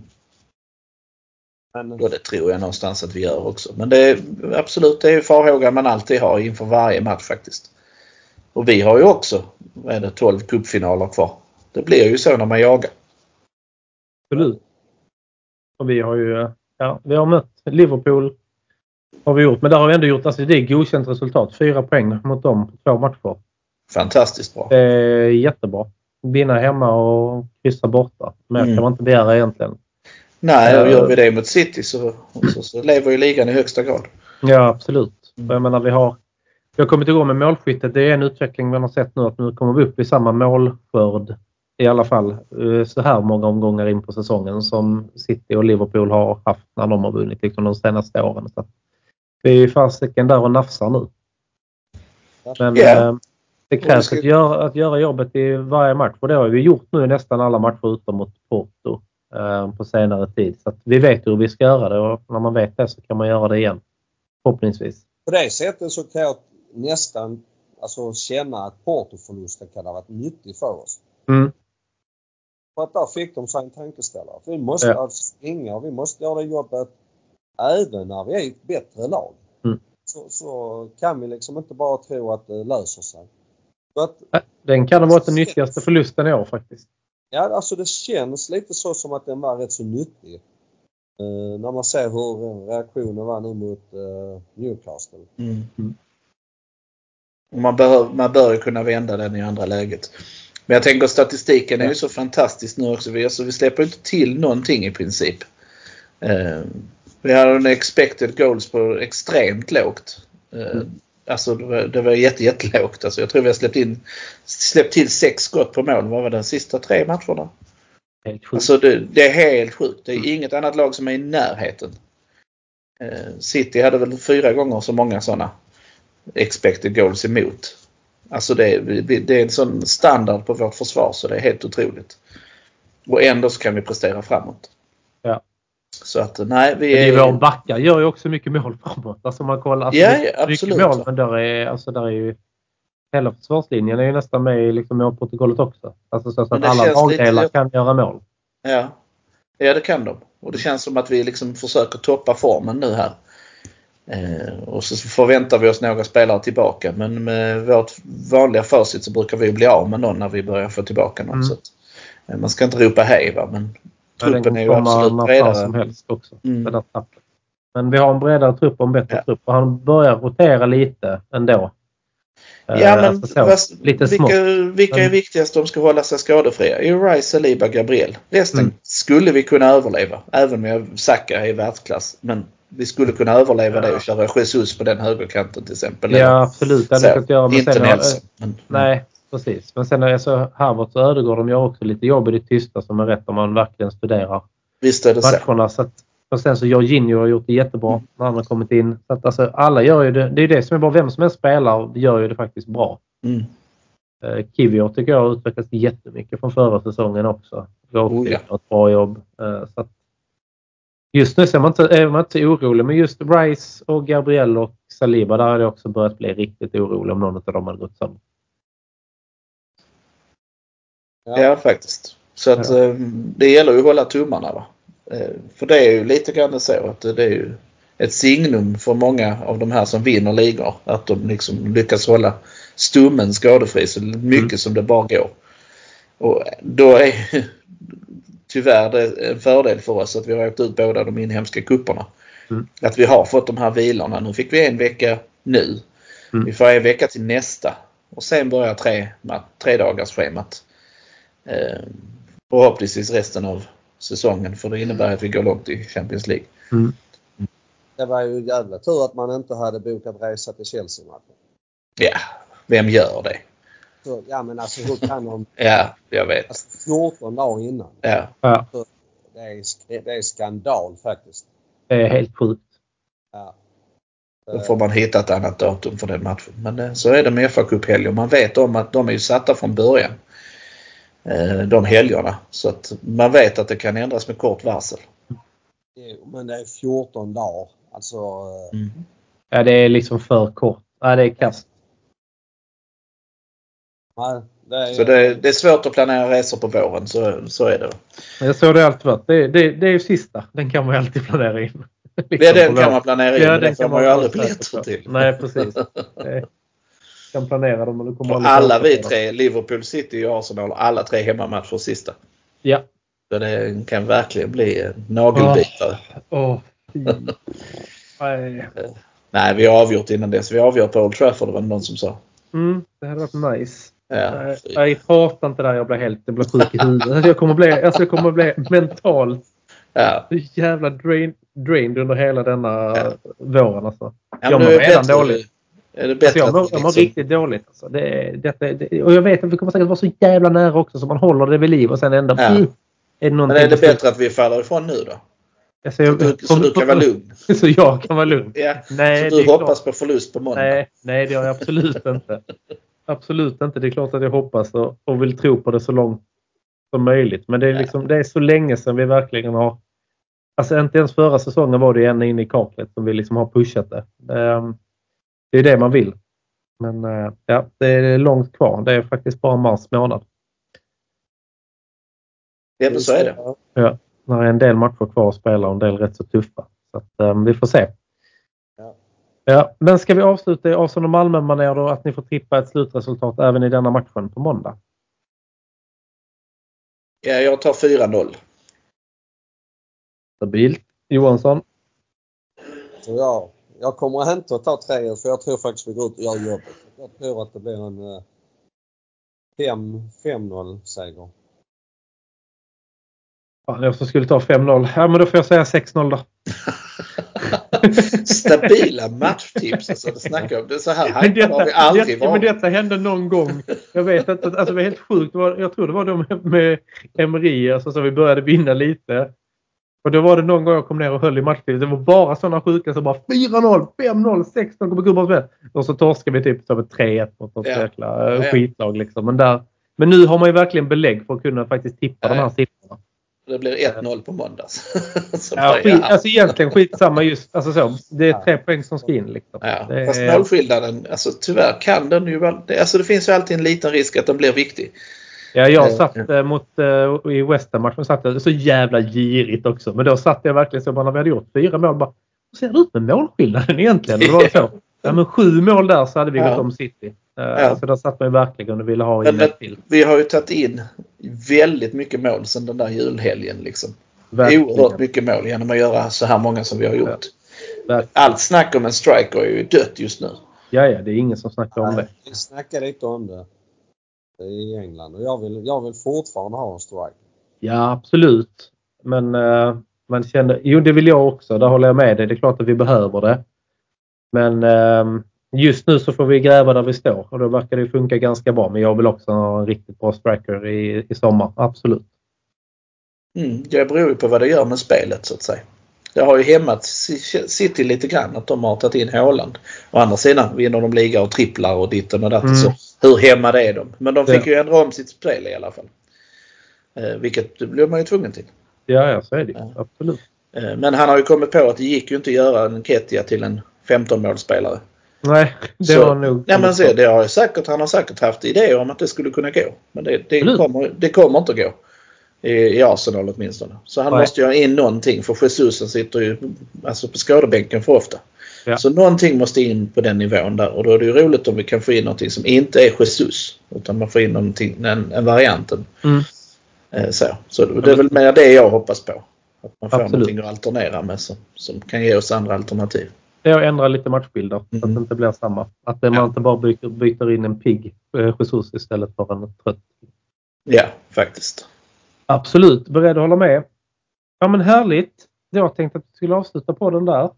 Men Och det tror jag någonstans att vi gör också. Men det är absolut, det är ju farhågan man alltid har inför varje match faktiskt. Och vi har ju också, vad är det, 12 cupfinaler kvar. Det blir ju så när man jagar. Absolut. Och vi har ju ja, vi har mött Liverpool. Har vi gjort. Men där har vi ändå gjort, alltså det är godkänt resultat. Fyra poäng mot dem på två matcher. Fantastiskt bra. Det är jättebra. Vinna hemma och kryssa borta. Mer Mm. kan man inte begära egentligen. Nej, och Eh. gör vi det mot City så, så, så lever ju ligan i högsta grad. Ja, absolut. Mm. Jag menar, vi har, vi har kommit igång med målskyttet. Det är en utveckling vi har sett nu att nu kommer vi upp i samma målskörd i alla fall eh, så här många omgångar in på säsongen som City och Liverpool har haft när de har vunnit liksom, de senaste åren. Så vi är ju fasiken där och nafsar nu. Men Ja. Det krävs ska- att, göra, att göra jobbet i varje match och det har vi gjort nu i nästan alla matcher utom mot Porto eh, på senare tid. Så vi vet hur vi ska göra det och när man vet det så kan man göra det igen. Förhoppningsvis. på det sättet så kan jag nästan alltså, känna att Portoförlusten kan ha varit nyttig för oss. Mm. För att där fick de sig en tankeställare. Vi måste Ja. alltså springa och vi måste göra det jobbet även när vi är ett bättre lag. Mm. Så, så kan vi liksom inte bara tro att det löser sig. Så att, Den kan ha varit den nyttigaste förlusten i år faktiskt. ja, alltså det känns lite så som att den var rätt så nyttig. Eh, när man ser hur reaktionen var nu mot eh, Newcastle. Mm. Mm. Och man, bör, man bör kunna vända den i andra läget. Men jag tänker statistiken är ju så fantastisk nu också. Vi, alltså, vi släpper inte till någonting i princip. Eh, vi har en expected goals på extremt lågt. Eh, Alltså det var, det var jätte, jättelågt. Alltså, jag tror vi har släppt, in, släppt till sex skott på mål. Vad var det? De sista tre matcherna? Alltså det, det är helt sjukt. Det är inget annat lag som är i närheten. Eh, City hade väl fyra gånger så många sådana expected goals emot. Alltså det, det är en sån standard på vårt försvar så det är helt otroligt. Och ändå så kan vi prestera framåt. Så att nej, vi är... är vår backar gör ju också mycket mål [laughs] framåt. Alltså man kollar. Alltså Ja, är ja, mycket absolut. mål men där är, alltså där är ju hela försvarslinjen är ju nästan med i liksom målprotokollet också. Alltså så Men att alla känns lite- lagdelar kan göra mål. Ja. ja, det kan de. Och det känns som att vi liksom försöker toppa formen nu här. Eh, och så förväntar vi oss några spelare tillbaka. Men med vårt vanliga facit så brukar vi bli av med någon när vi börjar få tillbaka någon. Mm. Så att, eh, man ska inte ropa hej va, men truppen är ju absolut fan som bredare. helst också. Mm. Men vi har en bredare trupp och en bättre Ja. trupp och han börjar rotera lite ändå. Eh, Ja men alltså smått. vilka, vilka är viktigast om ska hålla sig skadefria? Är Rice, Saliba, Gabriel. Resten Mm. skulle vi kunna överleva. Även om jag Saka är världsklass. Men vi skulle kunna överleva Ja. det och köra Jesus på den högerkanten till exempel. Ja absolut, det hade Så, kunnat göra. Men inte sen, Nelson. Men, Nej, precis. Men sen är så Harvard och Ödegård de gör också lite jobb i det tysta som är rätt om man verkligen studerar Visst är det så. matcherna. Så att, och sen så Jorginho har gjort det jättebra Mm. när han har kommit in. Så att, alltså, alla gör ju det. Det är det som är bra. Vem som än spelar gör ju det faktiskt bra. Mm. Eh, Kivior tycker jag har utvecklats jättemycket från förra säsongen också. Oh, ja. ett bra jobb. Eh, så att, just nu så är man, inte, är man inte så orolig. Men just Rice och Gabriel och Saliba, där har det också börjat bli riktigt orolig om någon av dem hade gått sönder. Ja faktiskt. Så att Ja. eh, det gäller ju att hålla tummarna va. Eh, För det är ju lite grann så att det är ju ett signum för många av de här som vinner ligor. Att de liksom lyckas hålla stummen skadefri så mycket Mm. som det bara går. Och då är [laughs] tyvärr det en fördel för oss att vi har åkt ut båda de inhemska kupperna. Mm. Att vi har fått de här vilorna. Nu fick vi en vecka nu. Mm. Vi får en vecka till nästa. Och sen börjar tre, tre dagars schemat. Eh, förhoppningsvis resten av säsongen för det innebär att vi går långt i Champions League. Mm. Det var ju jävla tur att man inte hade bokat resa till Chelsea-matchen. Ja, vem gör det? Så, Ja men alltså hur kan de... [laughs] Ja, jag vet. Alltså 14 dagar innan. Ja, Ja, Det är, sk- det är skandal faktiskt. det är helt sjukt. Ja. då får man hitta ett annat datum för den matchen. Men eh, så är det med fa Cup-helger. Man vet om att de är ju satta från början. Eh, De helgerna. Så att man vet att det kan ändras med kort varsel. Men det är 14 dagar. Alltså... eh, Mm. Ja, det är liksom för kort. Ja, det är kast. Nej, det är, Så det, det är svårt att planera resor på våren. Så, så är det. Men Jag såg det alltid varit. Det, det, det är ju sista. Den kan man ju alltid planera in. Liksom Ja, den kan man planera in. Ja, den kan man ju aldrig biljetter till. Nej, precis. [laughs] Det kan planera dem du kommer Och alla vi tre, Liverpool, City och Arsenal, alla tre hemmamatcher sista. Ja. Så det kan verkligen bli nagelbitare. Åh, fy. Nej. Nej, vi har avgjort innan dess. Vi avgör på Old Trafford, var det någon som sa. Mm, det hade varit nice. Ja. Nej, prata inte där. Jag blir helt jag blir sjuk i huvudet. Alltså, jag kommer bli, alltså, jag kommer bli mentalt ja. jävla drain, drained under hela denna Ja. våren. Alltså. Ja, Jag mår det redan bättre- dåligt. Är det bättre Alltså, jag, mår, att jag mår liksom- riktigt dåligt. Alltså. Det, detta, det, och jag vet att vi kommer säkert vara så jävla nära också så man håller det vid liv och sen ändå... Ja. Mm, är det Men är det bättre att vi faller ifrån nu då? Alltså, Så jag, du, så du kan vara lugn? [laughs] Så jag kan vara lugn? Ja. Nej, så du hoppas klart. på förlust på måndag? Nej, nej, det gör jag absolut [laughs] inte. Absolut inte. Det är klart att jag hoppas och, och vill tro på det så långt som möjligt. Men det är, liksom, det är så länge sedan vi verkligen har... Alltså inte ens förra säsongen var det ända in i kaklet som vi liksom har pushat det. Ehm, Det är det man vill. Men eh, ja, det är långt kvar. Det är faktiskt bara mars månad. Ja, men så är det. Ja, det är en del matcher kvar att spela och en del rätt så tuffa. Så att, ehm, vi får se. Ja. Ja, men ska vi avsluta i Arsenal och Malmö då att ni får tippa ett slutresultat även i denna matchen på måndag? Ja, jag tar 4-0. Stabilt. Johansson? Så jag, kommer inte att ta tre för jag tror faktiskt vi går ut och gör jobbet. Jag tror att det blir en eh, 5 5-0 seger. Fan, jag skulle ta 5-0. Ja, men då får jag säga 6-0 då. [laughs] Stabila matchtips. Alltså, det snackar om. Det är så här Men hypade har vi aldrig detta, men varit. detta hände någon gång. Jag vet inte. Alltså, det var helt sjukt. Jag tror det var med, med Emery. Alltså, så vi började vinna lite. Och då var det någon gång jag kom ner och höll i matchtid. Det var bara sådana sjuka som bara 4-0, 5-0, 16 kommer gubbar spel. Och så torskade vi typ med 3-1 mot något Ja. jäkla eh, Ja, skitlag. Liksom. Men, där, men nu har man ju verkligen belägg för att kunna faktiskt tippa de Ja. här siffrorna. Det blir 1-0 på måndag. [laughs] Så Ja, skit, alltså egentligen skitsamma just. Alltså så, det är Ja. tre poäng som ska in. Liksom. Ja, Det är- fast målskillnaden, alltså tyvärr kan den ju alltså det finns ju alltid en liten risk att den blir viktig. Ja, jag Eh, satt eh, mot, eh, i West Ham-matchen satt jag så jävla girigt också. Men då satt jag verkligen så bara när vi hade gjort fyra mål bara Hur ser det ut med målskillnaden egentligen? Då var det så. Ja, men sju mål där så hade vi Ja. gått om City. Eh, Ja. Så där satt man ju verkligen och ville ha in ett till. vi har ju tagit in väldigt mycket mål sedan den där julhelgen. Liksom. Verkligen. Oerhört mycket mål genom att göra så här många som vi har gjort. Verkligen. Allt snack om en striker är ju dött just nu. Ja, ja, det är ingen som snackar om det. Vi snackade lite om det i England och jag vill, jag vill fortfarande ha en strike. Ja, absolut. Men eh, man kände, jo det vill jag också. Där håller jag med dig. Det är klart att vi behöver det. Men eh, just nu så får vi gräva där vi står och då verkar det funka ganska bra. Men jag vill också ha en riktigt bra striker i, i sommar. Absolut. Mm, det beror ju på vad det gör med spelet så att säga. Det har ju hämmat City lite grann att de har tagit in Haaland. Å andra sidan vinner de liga och tripplar och ditten och datten. Mm. Så hur hämmade är de? Men de fick Ja. ju ändra om sitt spel i alla fall. Eh, vilket blev man ju tvungen till. Ja, ja så är det ju. Ja. Absolut. Eh, men han har ju kommit på att det gick ju inte att göra en Ketia till en 15-målsspelare. Nej, det Så- var nog... Ja, men se, det har ju säkert, han har säkert haft idéer om att det skulle kunna gå. Men det, det, kommer, det kommer inte att gå. i, i Arsenal åtminstone. Så han Nej. måste göra in någonting för Jesus sitter ju alltså på skadebänken för ofta. Ja. Så någonting måste in på den nivån där och då är det ju roligt om vi kan få in någonting som inte är Jesus. Utan man får in någonting, en, en varianten. Mm. Eh, så så det är väl mer det jag hoppas på. Att man får Absolut. någonting att alternera med som, som kan ge oss andra alternativ. Det är att ändra lite matchbilder så att Mm. det inte blir samma. Att det- man Ja. inte bara byter, byter in en pigg eh, Jesus istället för en trött. Ja, faktiskt. Absolut, beredd att hålla med. Ja men härligt. Jag tänkte att vi skulle avsluta på den där.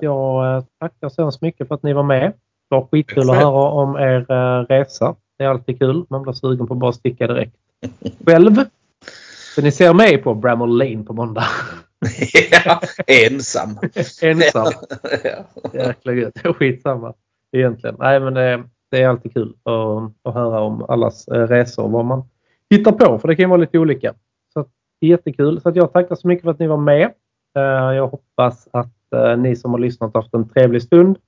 Jag eh, tackar så hemskt mycket för att ni var med. Det var skitkul att höra om er eh, resa. Det är alltid kul. Man blir sugen på att bara sticka direkt. Själv. Så ni ser mig på Bramall Lane på måndag. [laughs] ja, ensam. [laughs] Ensam. ja. Jäkla gött. Skitsamma egentligen. Nej men det, det är alltid kul att, att höra om allas eh, resor och vad man hittar på. För det kan ju vara lite olika. Så att, jättekul. Så att jag tackar så mycket för att ni var med. Eh, Jag hoppas att eh, ni som har lyssnat har haft en trevlig stund.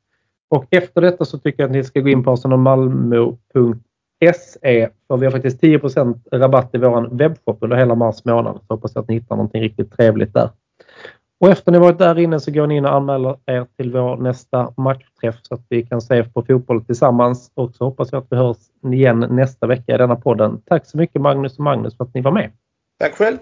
Och efter detta så tycker jag att ni ska gå in på arsenalmalmo.se för vi har faktiskt 10% rabatt i vår webbshop under hela mars månad. Så hoppas jag att ni hittar någonting riktigt trevligt där. Och efter ni varit där inne så går ni in och anmäler er till vår nästa matchträff så att vi kan se på fotboll tillsammans. Och så hoppas jag att vi hörs igen nästa vecka i denna podden. Tack så mycket Magnus och Magnus för att ni var med. Tack själv.